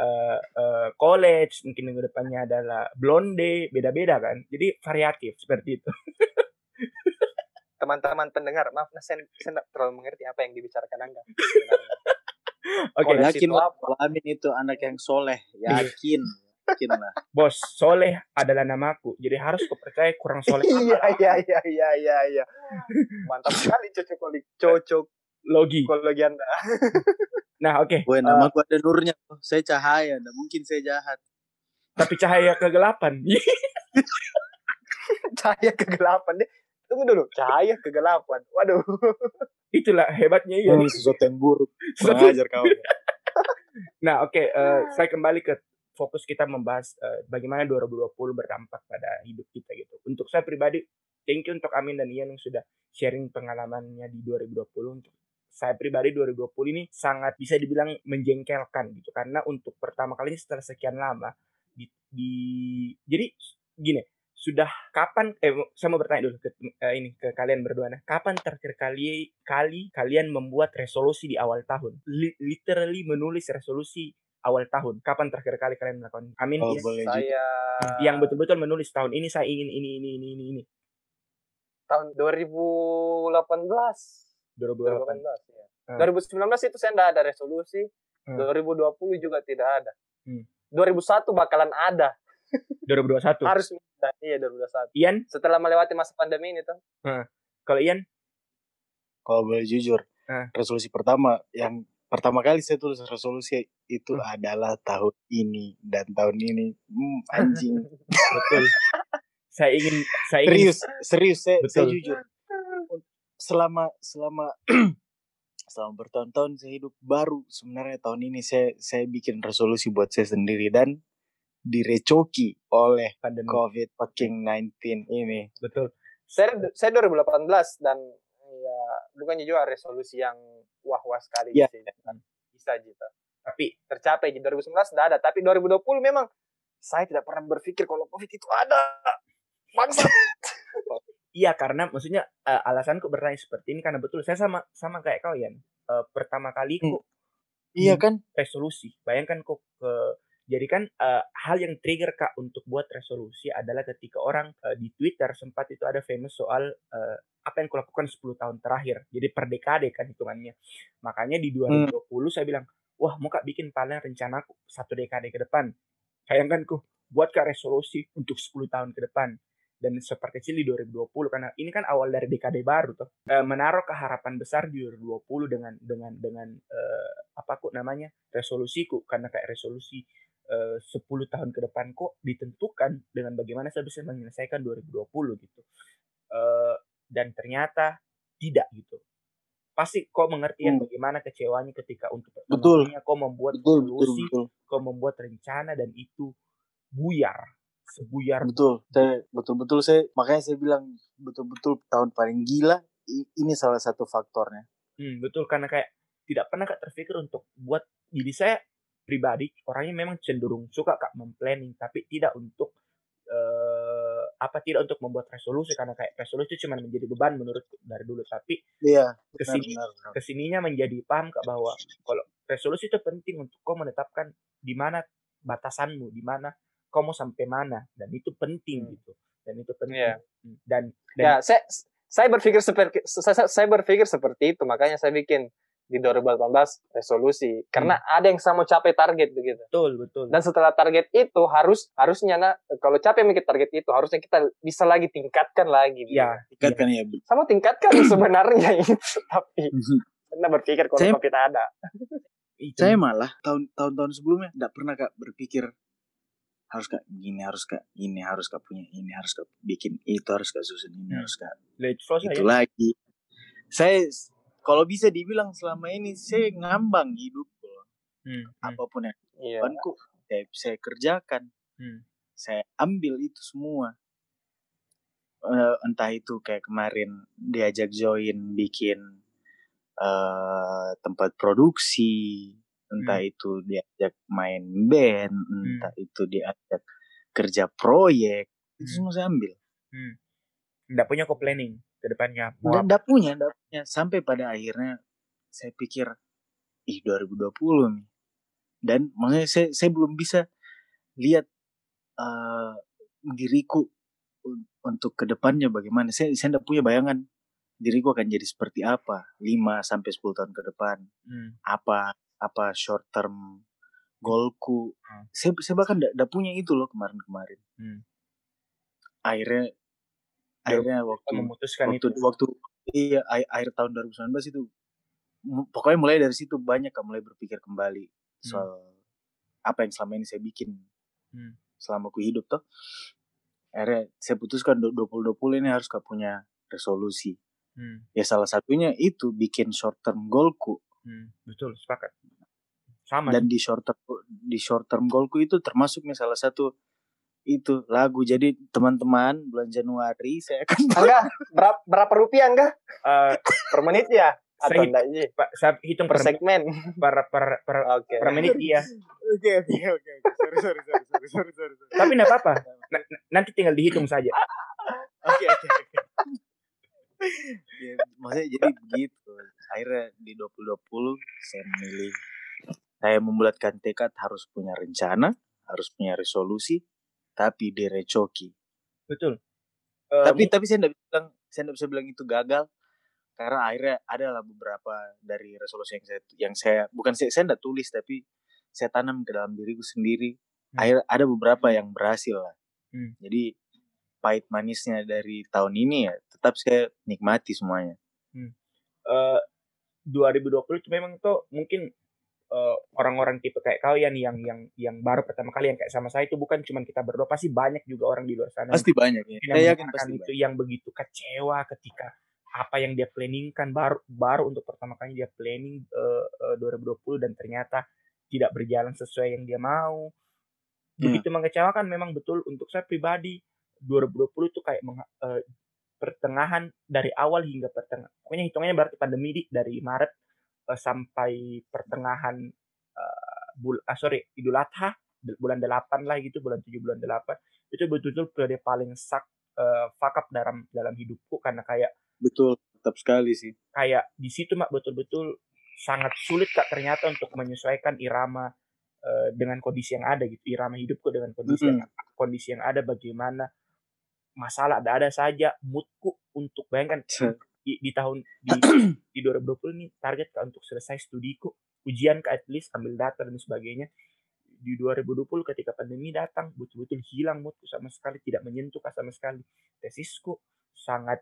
uh, uh, college, mungkin minggu depannya adalah blonde, beda-beda kan. Jadi variatif seperti itu. Teman-teman pendengar, maaf, nah, saya, saya tidak terlalu mengerti apa yang dibicarakan Angga. Oke, okay, yakin kalau Amin itu anak yang soleh, iya. yakin lah. Bos, Soleh adalah namaku. Jadi harus kepercaya kurang soleh. iya, iya, iya, iya, iya, iya. Mantap sekali cocok cocok logi. Logi Anda. nah, oke. Okay. Gue nama uh, ada nurnya. Saya cahaya, nah mungkin saya jahat. Tapi cahaya kegelapan. cahaya kegelapan deh. Tunggu dulu, cahaya kegelapan. Waduh. Itulah hebatnya ya. Oh, sesuatu yang buruk. Sesuatu ajar kau. nah, oke, okay, uh, saya kembali ke fokus kita membahas uh, bagaimana 2020 berdampak pada hidup kita gitu. Untuk saya pribadi, thank you untuk Amin dan Ian yang sudah sharing pengalamannya di 2020 untuk saya pribadi 2020 ini sangat bisa dibilang menjengkelkan gitu. Karena untuk pertama kali setelah sekian lama di, di jadi gini sudah kapan eh saya mau bertanya dulu ke eh, ini ke kalian berdua nah kapan terakhir kali kali kalian membuat resolusi di awal tahun? Li, literally menulis resolusi awal tahun. Kapan terakhir kali kalian melakukan? Amin. Oh, ya. boleh saya yang betul-betul menulis tahun ini saya ingin ini ini ini ini ini. Tahun 2018. 2018, 2018 ya. Hmm. 2019 itu saya tidak ada resolusi. Hmm. 2020 juga tidak ada. Hmm. 2001 bakalan ada. 2021. Harus iya 2021. Ian setelah melewati masa pandemi ini tuh. Hmm. Kalau Ian kalau boleh jujur, hmm. resolusi pertama yang pertama kali saya tulis resolusi itu hmm. adalah tahun ini dan tahun ini. Hmm, anjing. Betul. Saya ingin saya ingin, serius serius saya, saya jujur. Selama selama selama bertahun-tahun saya hidup baru sebenarnya tahun ini saya saya bikin resolusi buat saya sendiri dan direcoki oleh pandemi. Covid fucking 19 ini. Betul. Saya saya 2018 dan bukannya juga resolusi yang wah-wah sekali yeah. sih. Kan bisa gitu. Tapi tercapai di 2019 tidak ada. Tapi 2020 memang saya tidak pernah berpikir kalau COVID itu ada. Bangsa. iya karena maksudnya uh, alasanku bertanya seperti ini karena betul saya sama sama kayak kalian. Uh, pertama kali kok hmm. Iya kan resolusi. Bayangkan kok ke jadi kan uh, hal yang trigger kak untuk buat resolusi adalah ketika orang uh, di Twitter sempat itu ada famous soal uh, apa yang kulakukan 10 tahun terakhir. Jadi per dekade kan hitungannya. Makanya di 2020 hmm. saya bilang, wah mau kak bikin paling rencana aku satu dekade ke depan. Bayangkan ku, buat kak resolusi untuk 10 tahun ke depan. Dan seperti kecil di 2020 karena ini kan awal dari dekade baru tuh. E, menaruh keharapan besar di 2020 dengan dengan dengan e, apa kok namanya resolusiku karena kayak resolusi e, 10 tahun ke depan kok ditentukan dengan bagaimana saya bisa menyelesaikan 2020 gitu. E, dan ternyata tidak gitu pasti kau mengerti ya hmm. bagaimana kecewanya ketika untuk betul kau membuat betul, solusi betul, betul. kau membuat rencana dan itu buyar sebuyar betul saya betul betul saya makanya saya bilang betul betul tahun paling gila ini salah satu faktornya hmm, betul karena kayak tidak pernah kak terpikir untuk buat jadi saya pribadi orangnya memang cenderung suka kak memplanning tapi tidak untuk uh, apa tidak untuk membuat resolusi karena kayak resolusi itu cuma menjadi beban menurut dari dulu tapi iya ke sini ke sininya menjadi paham kak bahwa kalau resolusi itu penting untuk kau menetapkan di mana batasanmu di mana kau mau sampai mana dan itu penting hmm. gitu dan itu penting yeah. Hmm, dan, dan ya saya saya berpikir seperti saya, saya berpikir seperti itu makanya saya bikin di 2018 resolusi karena hmm. ada yang sama capai target begitu. Betul, betul. Dan setelah target itu harus harusnya nah, kalau capek mikir target itu harusnya kita bisa lagi tingkatkan lagi. Iya, tingkatkan ya. Sama tingkatkan sebenarnya itu tapi karena berpikir kalau saya, kita ada. Saya malah tahun tahun-tahun sebelumnya tidak pernah kak berpikir harus kak gini harus kak ini harus kak punya ini harus kak bikin itu harus kak susun ini hmm. harus kak itu ya? lagi saya kalau bisa dibilang selama ini saya ngambang hidup loh. Hmm, hmm. Apa pun yang iya. saya, saya kerjakan. Hmm. Saya ambil itu semua. Uh, entah itu kayak kemarin diajak join bikin uh, tempat produksi, entah hmm. itu diajak main band, entah hmm. itu diajak kerja proyek, hmm. itu semua saya ambil. Hmm. Nggak punya kok planning ke depannya. Enggak punya, enggak punya. Sampai pada akhirnya saya pikir, ih 2020 nih. Dan makanya saya, saya belum bisa lihat uh, diriku untuk ke depannya bagaimana. Saya saya enggak punya bayangan diriku akan jadi seperti apa 5 sampai 10 tahun ke depan. Hmm. Apa apa short term goalku. Hmm. Saya saya bahkan enggak punya itu loh kemarin-kemarin. Hmm. Akhirnya akhirnya waktu memutuskan waktu, itu waktu iya akhir tahun 2019 itu pokoknya mulai dari situ banyak kan mulai berpikir kembali hmm. soal hmm. apa yang selama ini saya bikin hmm. selama aku hidup tuh akhirnya saya putuskan 2020 ini harus gak punya resolusi hmm. ya salah satunya itu bikin short term goalku hmm. betul sepakat sama dan di short term di short term goalku itu termasuk nih salah satu itu lagu. Jadi teman-teman bulan Januari saya akan enggak. Berapa berapa rupiah enggak? Uh, per menit ya? Atau saya, enggak iya Pak saya hitung per, per segmen. per per per, okay. per menit iya. Oke oke oke sorry sorry sorry sorry sorry sorry tapi enggak apa-apa. Nanti tinggal dihitung saja. Oke oke oke. Ya, maksudnya jadi begitu. Akhirnya di 2020 saya memilih saya membulatkan tekad harus punya rencana harus punya resolusi tapi direcoki. Betul. Uh, tapi tapi saya tidak bisa bilang saya tidak bisa bilang itu gagal karena akhirnya adalah beberapa dari resolusi yang saya yang saya bukan saya saya tidak tulis tapi saya tanam ke dalam diriku sendiri. Hmm. Akhir ada beberapa yang berhasil lah. Hmm. Jadi pahit manisnya dari tahun ini ya tetap saya nikmati semuanya. Hmm. Uh, 2020 itu memang tuh mungkin eh, orang-orang tipe kayak kalian yang yang yang baru pertama kali yang kayak sama saya itu bukan cuma kita berdua pasti banyak juga orang di luar sana pasti banyak ya saya yakin pasti itu banyak. yang begitu kecewa ketika apa yang dia planningkan baru baru untuk pertama kali dia planning uh, uh, 2020 dan ternyata tidak berjalan sesuai yang dia mau begitu hmm. mengecewakan memang betul untuk saya pribadi 2020 itu kayak meng, uh, pertengahan dari awal hingga pertengahan pokoknya hitungannya berarti pandemi di, dari Maret uh, sampai pertengahan uh, bul ah, sorry Idul Adha bulan 8 lah gitu bulan 7 bulan 8 itu betul-betul periode paling sak uh, fuck up dalam dalam hidupku. Karena kayak betul tetap sekali sih. kayak di situ mak betul-betul sangat sulit kak ternyata untuk menyesuaikan irama uh, dengan kondisi yang ada gitu irama hidupku dengan kondisi mm -hmm. yang kondisi yang ada bagaimana masalah ada ada saja moodku untuk bayangkan di, di tahun di, di 2020 ini target kan untuk selesai studiku ujian ke at least ambil data dan sebagainya. Di 2020 ketika pandemi datang betul-betul hilang moodku sama sekali tidak menyentuh sama sekali. Tesisku sangat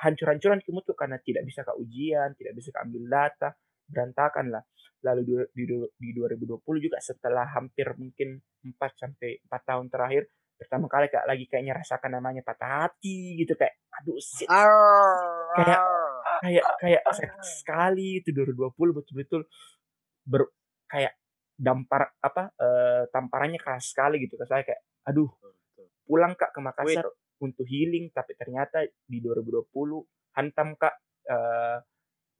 hancur-hancuran ke moodku karena tidak bisa ke ujian tidak bisa ke ambil data berantakan lah. Lalu di, di, di 2020 juga setelah hampir mungkin 4 sampai 4 tahun terakhir pertama kali kayak lagi kayaknya rasakan namanya patah hati gitu kayak aduh shit. kayak kayak kayak sakit sekali itu 2020 betul-betul ber kayak dampar apa uh, tamparannya keras sekali gitu ke saya kayak aduh pulang kak ke Makassar Wait. untuk healing tapi ternyata di 2020 hantam kak uh,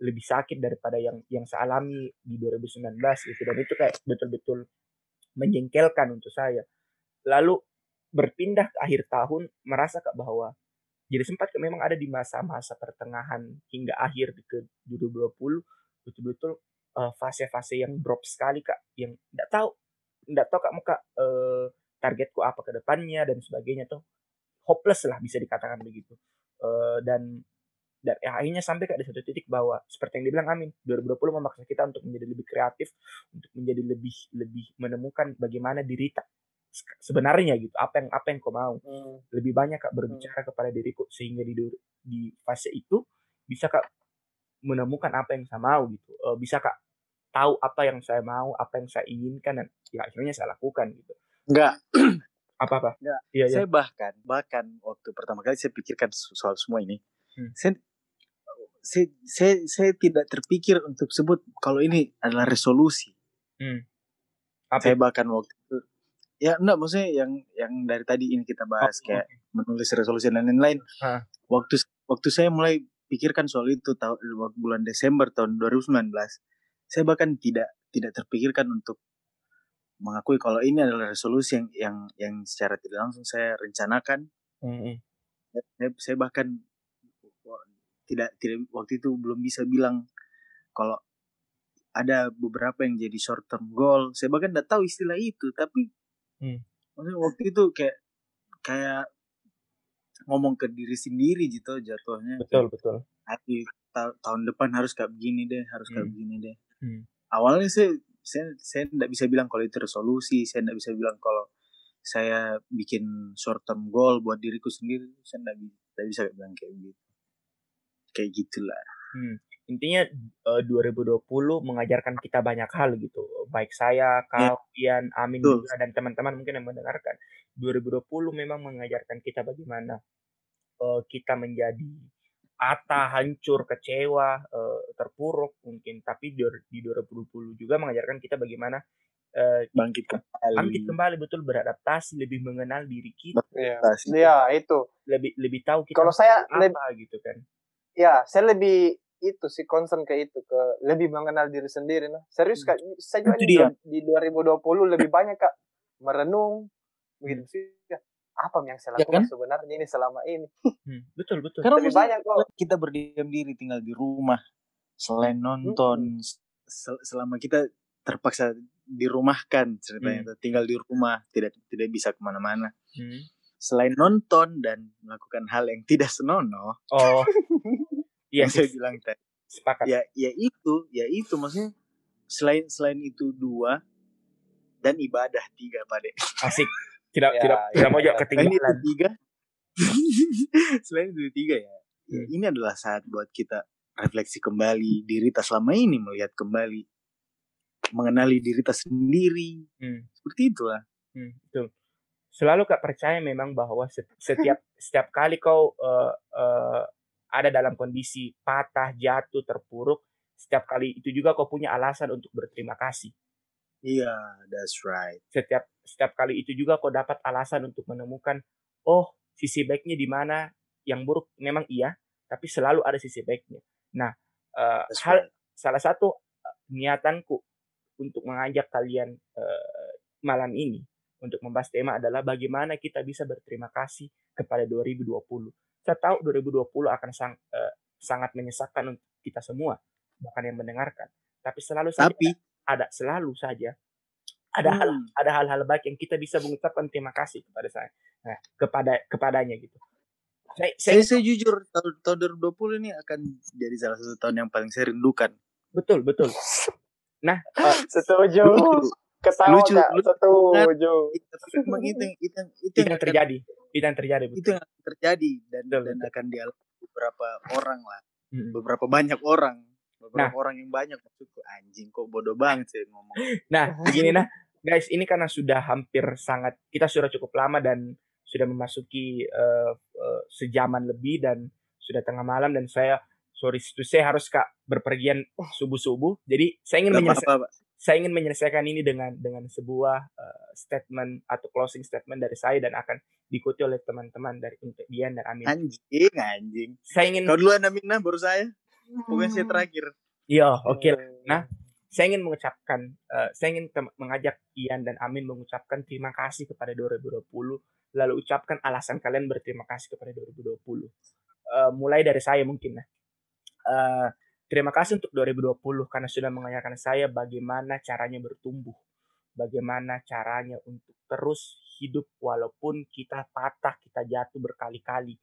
lebih sakit daripada yang yang saya alami di 2019 gitu dan itu kayak betul-betul menjengkelkan untuk saya lalu berpindah ke akhir tahun merasa kak bahwa jadi sempat memang ada di masa-masa pertengahan hingga akhir ke 2020 betul-betul fase-fase yang drop sekali kak yang nggak tahu nggak tahu kak muka uh, targetku apa ke depannya dan sebagainya tuh hopeless lah bisa dikatakan begitu. Uh, dan dan ya, akhirnya sampai ke satu titik bahwa seperti yang dibilang Amin 2020 memaksa kita untuk menjadi lebih kreatif untuk menjadi lebih lebih menemukan bagaimana diri tak sebenarnya gitu apa yang apa yang kau mau hmm. lebih banyak kak berbicara hmm. kepada diriku sehingga di di fase itu bisa kak menemukan apa yang saya mau gitu uh, bisa kak tahu apa yang saya mau apa yang saya inginkan dan ya akhirnya saya lakukan gitu enggak apa apa enggak iya, iya. saya bahkan bahkan waktu pertama kali saya pikirkan soal semua ini hmm. saya saya, saya, saya tidak terpikir untuk sebut kalau ini adalah resolusi. Hmm. Apa? Saya bahkan waktu ya enggak maksudnya yang yang dari tadi ini kita bahas oh, kayak okay. menulis resolusi dan lain-lain. Waktu waktu saya mulai pikirkan soal itu tahun bulan Desember tahun 2019, saya bahkan tidak tidak terpikirkan untuk mengakui kalau ini adalah resolusi yang yang yang secara tidak langsung saya rencanakan. Mm -hmm. saya, saya bahkan tidak tidak waktu itu belum bisa bilang kalau ada beberapa yang jadi short term goal saya bahkan tidak tahu istilah itu tapi hmm. maksudnya waktu itu kayak kayak ngomong ke diri sendiri gitu jatuhnya betul betul hati ta tahun depan harus kayak begini deh harus kayak hmm. begini deh hmm. awalnya saya saya saya tidak bisa bilang kalau itu resolusi saya tidak bisa bilang kalau saya bikin short term goal buat diriku sendiri saya tidak bisa bilang kayak gitu kayak gitulah hmm. Intinya uh, 2020 mengajarkan kita banyak hal gitu baik saya ya. kalian yeah. Amin Tuh. juga dan teman-teman mungkin yang mendengarkan 2020 memang mengajarkan kita bagaimana uh, kita menjadi patah, hancur, kecewa, uh, terpuruk mungkin. Tapi di, di 2020 juga mengajarkan kita bagaimana uh, bangkit kembali. Bangkit kembali betul beradaptasi, lebih mengenal diri kita. Iya, ya, itu. Lebih lebih tahu kita Kalau saya apa gitu kan ya saya lebih itu sih concern ke itu ke lebih mengenal diri sendiri nah. Serius kak saya juga di, di 2020 lebih banyak kak. Merenung begitu sih ya, apa yang saya ya lakukan ya kan? sebenarnya ini selama ini? Hmm, betul betul. Karena lebih banyak kok. kita berdiam diri tinggal di rumah selain nonton hmm. sel selama kita terpaksa dirumahkan ceritanya hmm. tinggal di rumah tidak tidak bisa ke mana-mana. Hmm. selain nonton dan melakukan hal yang tidak senonoh oh Iya, saya bilang tadi. Sepakat. Ya, ya itu, ya itu maksudnya selain selain itu dua dan ibadah tiga pak dek. Asik. Tidak ya, tidak ya, tidak mau ya, ketinggalan. Selain itu tiga. selain itu tiga ya. ya. Ini adalah saat buat kita refleksi kembali diri tas selama ini melihat kembali mengenali diri tas sendiri. Hmm. Seperti itulah. Hmm, betul selalu kak percaya memang bahwa setiap setiap kali kau uh, uh, ada dalam kondisi patah, jatuh, terpuruk, setiap kali itu juga kau punya alasan untuk berterima kasih. Iya, yeah, that's right. Setiap setiap kali itu juga kau dapat alasan untuk menemukan, oh sisi baiknya di mana, yang buruk memang iya, tapi selalu ada sisi baiknya. Nah, uh, hal right. salah satu uh, niatanku untuk mengajak kalian uh, malam ini untuk membahas tema adalah bagaimana kita bisa berterima kasih kepada 2020 saya tahu 2020 akan sang, uh, sangat menyesakkan untuk kita semua, bahkan yang mendengarkan. Tapi selalu saja Tapi, ada selalu saja ada hal hmm. ada hal-hal baik yang kita bisa mengucapkan terima kasih kepada saya nah, kepada kepadanya gitu. Saya, saya, saya, jujur tahun, tahun 2020 ini akan jadi salah satu tahun yang paling saya rindukan. Betul betul. Nah uh, setuju. Ketawa lucu, lucu, setuju. Memang itu itu itu, yang, yang terjadi itu yang terjadi betul. itu yang terjadi dan betul, dan betul. akan dialami beberapa orang lah. Hmm. beberapa banyak orang. Beberapa nah, orang yang banyak maksudku. Anjing kok bodoh banget sih ngomong. Nah begini nah. Guys ini karena sudah hampir sangat kita sudah cukup lama dan sudah memasuki uh, uh, sejaman lebih dan sudah tengah malam dan saya sorry itu saya harus kak berpergian subuh subuh jadi saya ingin menyelesaikan saya ingin menyelesaikan ini dengan dengan sebuah uh, statement atau closing statement dari saya dan akan diikuti oleh teman-teman dari untuk Dian dan Amin. Anjing, anjing. Saya ingin Kau duluan Amina baru saya. Bukan saya terakhir. Iya, oke. Okay. Nah, saya ingin mengucapkan uh, saya ingin mengajak Ian dan Amin mengucapkan terima kasih kepada 2020 lalu ucapkan alasan kalian berterima kasih kepada 2020. Uh, eh, mulai dari saya mungkin nah. Uh, terima kasih untuk 2020 karena sudah mengajarkan saya bagaimana caranya bertumbuh. Bagaimana caranya untuk terus hidup walaupun kita patah, kita jatuh berkali-kali.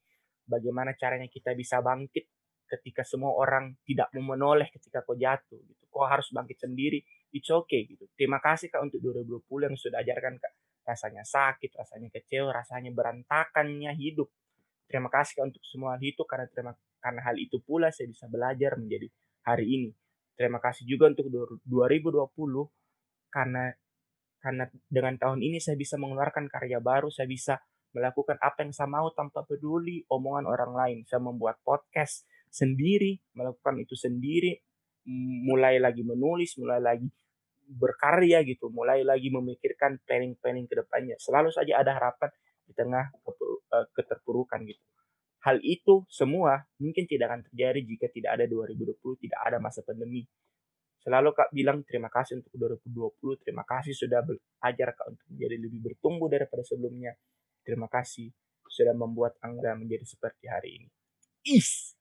Bagaimana caranya kita bisa bangkit ketika semua orang tidak mau menoleh ketika kau jatuh gitu. Kau harus bangkit sendiri. It's okay gitu. Terima kasih Kak untuk 2020 yang sudah ajarkan Kak. Rasanya sakit, rasanya kecewa, rasanya berantakannya hidup. Terima kasih Kak untuk semua hal itu karena terima karena hal itu pula saya bisa belajar menjadi hari ini. Terima kasih juga untuk 2020 karena karena dengan tahun ini saya bisa mengeluarkan karya baru, saya bisa melakukan apa yang saya mau tanpa peduli omongan orang lain. Saya membuat podcast sendiri, melakukan itu sendiri, mulai lagi menulis, mulai lagi berkarya gitu, mulai lagi memikirkan planning-planning ke depannya. Selalu saja ada harapan di tengah eh, keterpurukan gitu. Hal itu semua mungkin tidak akan terjadi jika tidak ada 2020, tidak ada masa pandemi. Selalu Kak bilang terima kasih untuk 2020, terima kasih sudah belajar Kak untuk menjadi lebih bertumbuh daripada sebelumnya. Terima kasih sudah membuat Angga menjadi seperti hari ini. Is.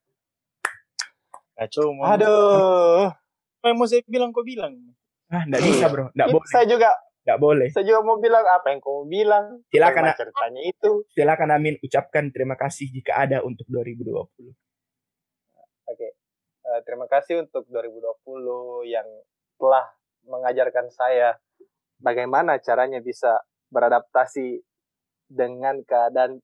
Kacau. Aduh. Apa yang mau saya bilang kau bilang? Ah, enggak bisa, Bro. Enggak boleh. Saya juga Gak boleh. Saya juga mau bilang apa yang kamu bilang. Silakan. Ceritanya itu. Silakan Amin ucapkan terima kasih jika ada untuk 2020. Oke. Okay. Uh, eh, terima kasih untuk 2020 yang telah mengajarkan saya bagaimana caranya bisa beradaptasi dengan keadaan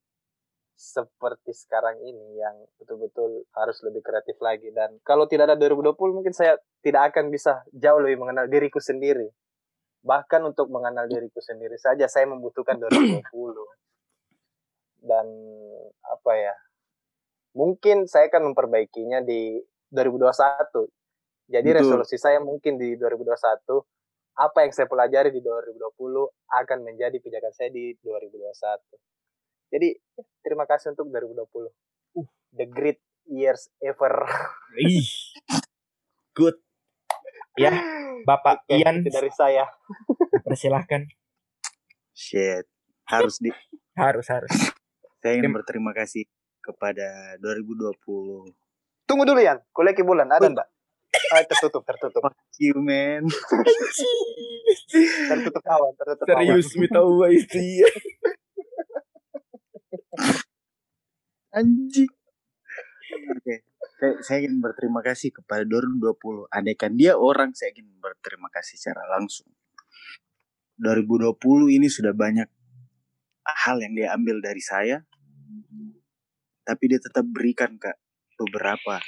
seperti sekarang ini yang betul-betul harus lebih kreatif lagi dan kalau tidak ada 2020 mungkin saya tidak akan bisa jauh lebih mengenal diriku sendiri Bahkan untuk mengenal diriku sendiri saja saya membutuhkan 2020. Dan apa ya? Mungkin saya akan memperbaikinya di 2021. Jadi Betul. resolusi saya mungkin di 2021 apa yang saya pelajari di 2020 akan menjadi pijakan saya di 2021. Jadi terima kasih untuk 2020. Uh. The great years ever. Ih. Good. Ya, Bapak Oke, Ian dari saya. Persilahkan. Shit. Harus di harus harus. Saya ingin berterima kasih kepada 2020. Tunggu dulu ya, koleki bulan ada enggak? Ah, tertutup, tertutup. Fuck you, man. tertutup kawan, tertutup Serius, mi tahu itu ya. Anjing. Oke. Saya, saya ingin berterima kasih kepada 2020. Andaikan dia orang, saya ingin berterima kasih secara langsung. 2020 ini sudah banyak hal yang dia ambil dari saya, tapi dia tetap berikan kak beberapa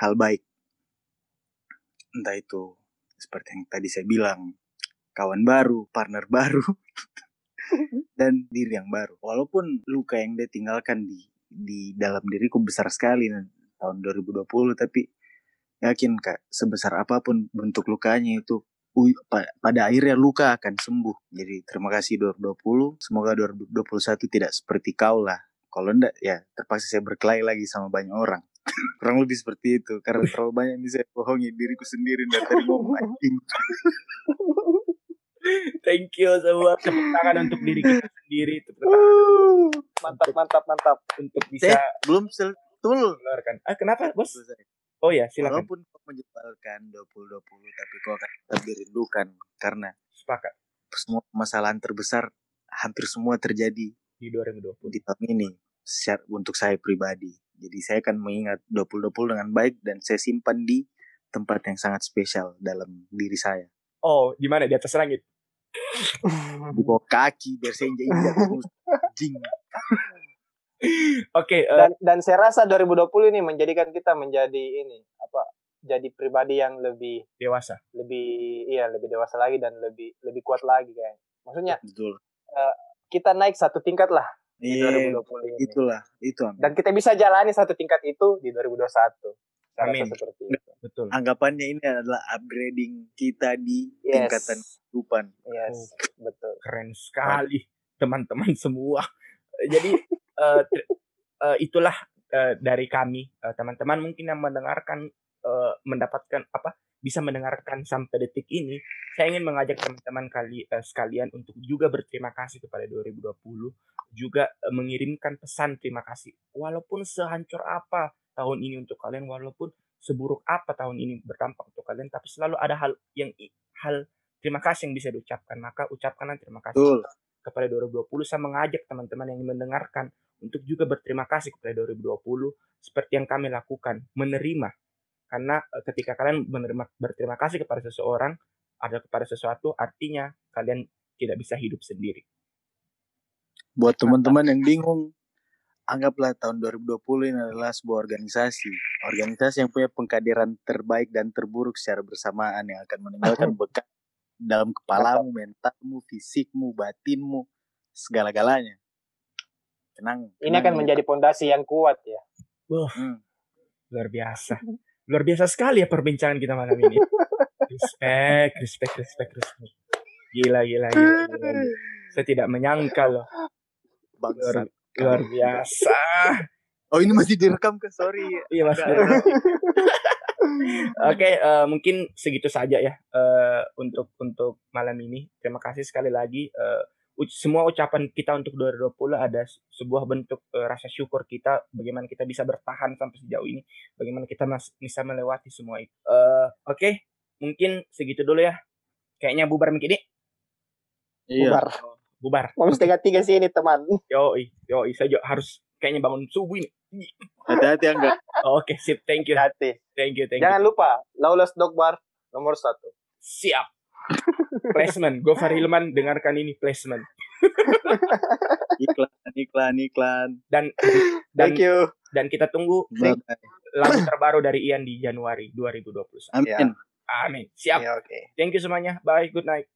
hal baik. Entah itu seperti yang tadi saya bilang, kawan baru, partner baru, dan diri yang baru. Walaupun luka yang dia tinggalkan di di dalam diriku besar sekali tahun 2020 tapi yakin kak sebesar apa pun bentuk lukanya itu pada akhirnya luka akan sembuh. Jadi terima kasih 2020 semoga 2021 tidak seperti kau lah. Kalau enggak ya terpaksa saya berkelahi lagi sama banyak orang. Kurang lebih seperti itu karena terlalu banyak ini saya bohongi diriku sendiri dari tadi ngomong anjing Thank you semua tepuk tangan untuk diri kita sendiri. Uh, mantap, mantap, mantap. Untuk bisa eh, belum betul. Kan? Ah, kenapa, Bos? Oh ya, silakan. Walaupun kau menyebalkan 2020 tapi kau akan tetap dirindukan karena sepakat. Semua kesalahan terbesar hampir semua terjadi di 2020 di tahun ini untuk saya pribadi. Jadi saya akan mengingat 2020 dengan baik dan saya simpan di tempat yang sangat spesial dalam diri saya. Oh, di mana? Di atas langit? di bawah kaki biar saya injak injak jing. Oke okay, uh, eh, dan dan saya rasa 2020 ini menjadikan kita menjadi ini apa jadi pribadi yang lebih dewasa. lebih iya lebih dewasa lagi dan lebih lebih kuat lagi kayak. Maksudnya betul. uh, kita naik satu tingkat lah di 2020 ini. itulah itu amin. dan kita bisa jalani satu tingkat itu di 2021 Amin. Seperti itu. Betul. Anggapannya ini adalah upgrading kita di yes. tingkatan kehidupan. Yes, oh, betul. Keren sekali teman-teman semua. Jadi uh, uh, itulah uh, dari kami teman-teman uh, mungkin yang mendengarkan uh, mendapatkan apa bisa mendengarkan sampai detik ini, saya ingin mengajak teman-teman kali uh, sekalian untuk juga berterima kasih kepada 2020, juga uh, mengirimkan pesan terima kasih. Walaupun sehancur apa tahun ini untuk kalian walaupun seburuk apa tahun ini berdampak untuk kalian tapi selalu ada hal yang hal terima kasih yang bisa diucapkan. Maka ucapkanlah terima kasih Betul. kepada 2020 saya mengajak teman-teman yang mendengarkan untuk juga berterima kasih kepada 2020 seperti yang kami lakukan menerima. Karena eh, ketika kalian menerima berterima kasih kepada seseorang ada kepada sesuatu artinya kalian tidak bisa hidup sendiri. Buat teman-teman yang bingung anggaplah tahun 2020 ini adalah sebuah organisasi. Organisasi yang punya pengkaderan terbaik dan terburuk secara bersamaan yang akan meninggalkan bekas dalam kepalamu, mentalmu, fisikmu, batinmu, segala-galanya. Tenang. Ini akan ya. menjadi pondasi yang kuat ya. Wah, hmm. luar biasa. Luar biasa sekali ya perbincangan kita malam ini. respect, respect, respect, respect. Gila, gila, gila, gila. Saya tidak menyangka loh. Bangsat luar biasa oh ini masih direkam ke sorry iya masih direkam Oke, okay, uh, eh, mungkin segitu saja ya uh, untuk untuk malam ini. Terima kasih sekali lagi. Uh, semua ucapan kita untuk 2020 ada sebuah bentuk uh, rasa syukur kita bagaimana kita bisa bertahan sampai sejauh ini, bagaimana kita mas bisa melewati semua itu. Uh, Oke, okay, mungkin segitu dulu ya. Kayaknya bubar mungkin ini. Iya. Bubar bubar. Mau setengah tiga sih ini teman. Yo, yo, saya harus kayaknya bangun subuh ini. Hati-hati enggak. Oke, okay, sip. Thank you. Hati. Thank you, thank Jangan you. lupa, Lawless Dog Bar nomor satu. Siap. placement. Gofar Hilman, dengarkan ini placement. iklan, iklan, iklan. Dan, dan Thank you. Dan kita tunggu lagu terbaru dari Ian di Januari 2021. Amin. Amin. Siap. Ya, okay. Thank you semuanya. Bye. Good night.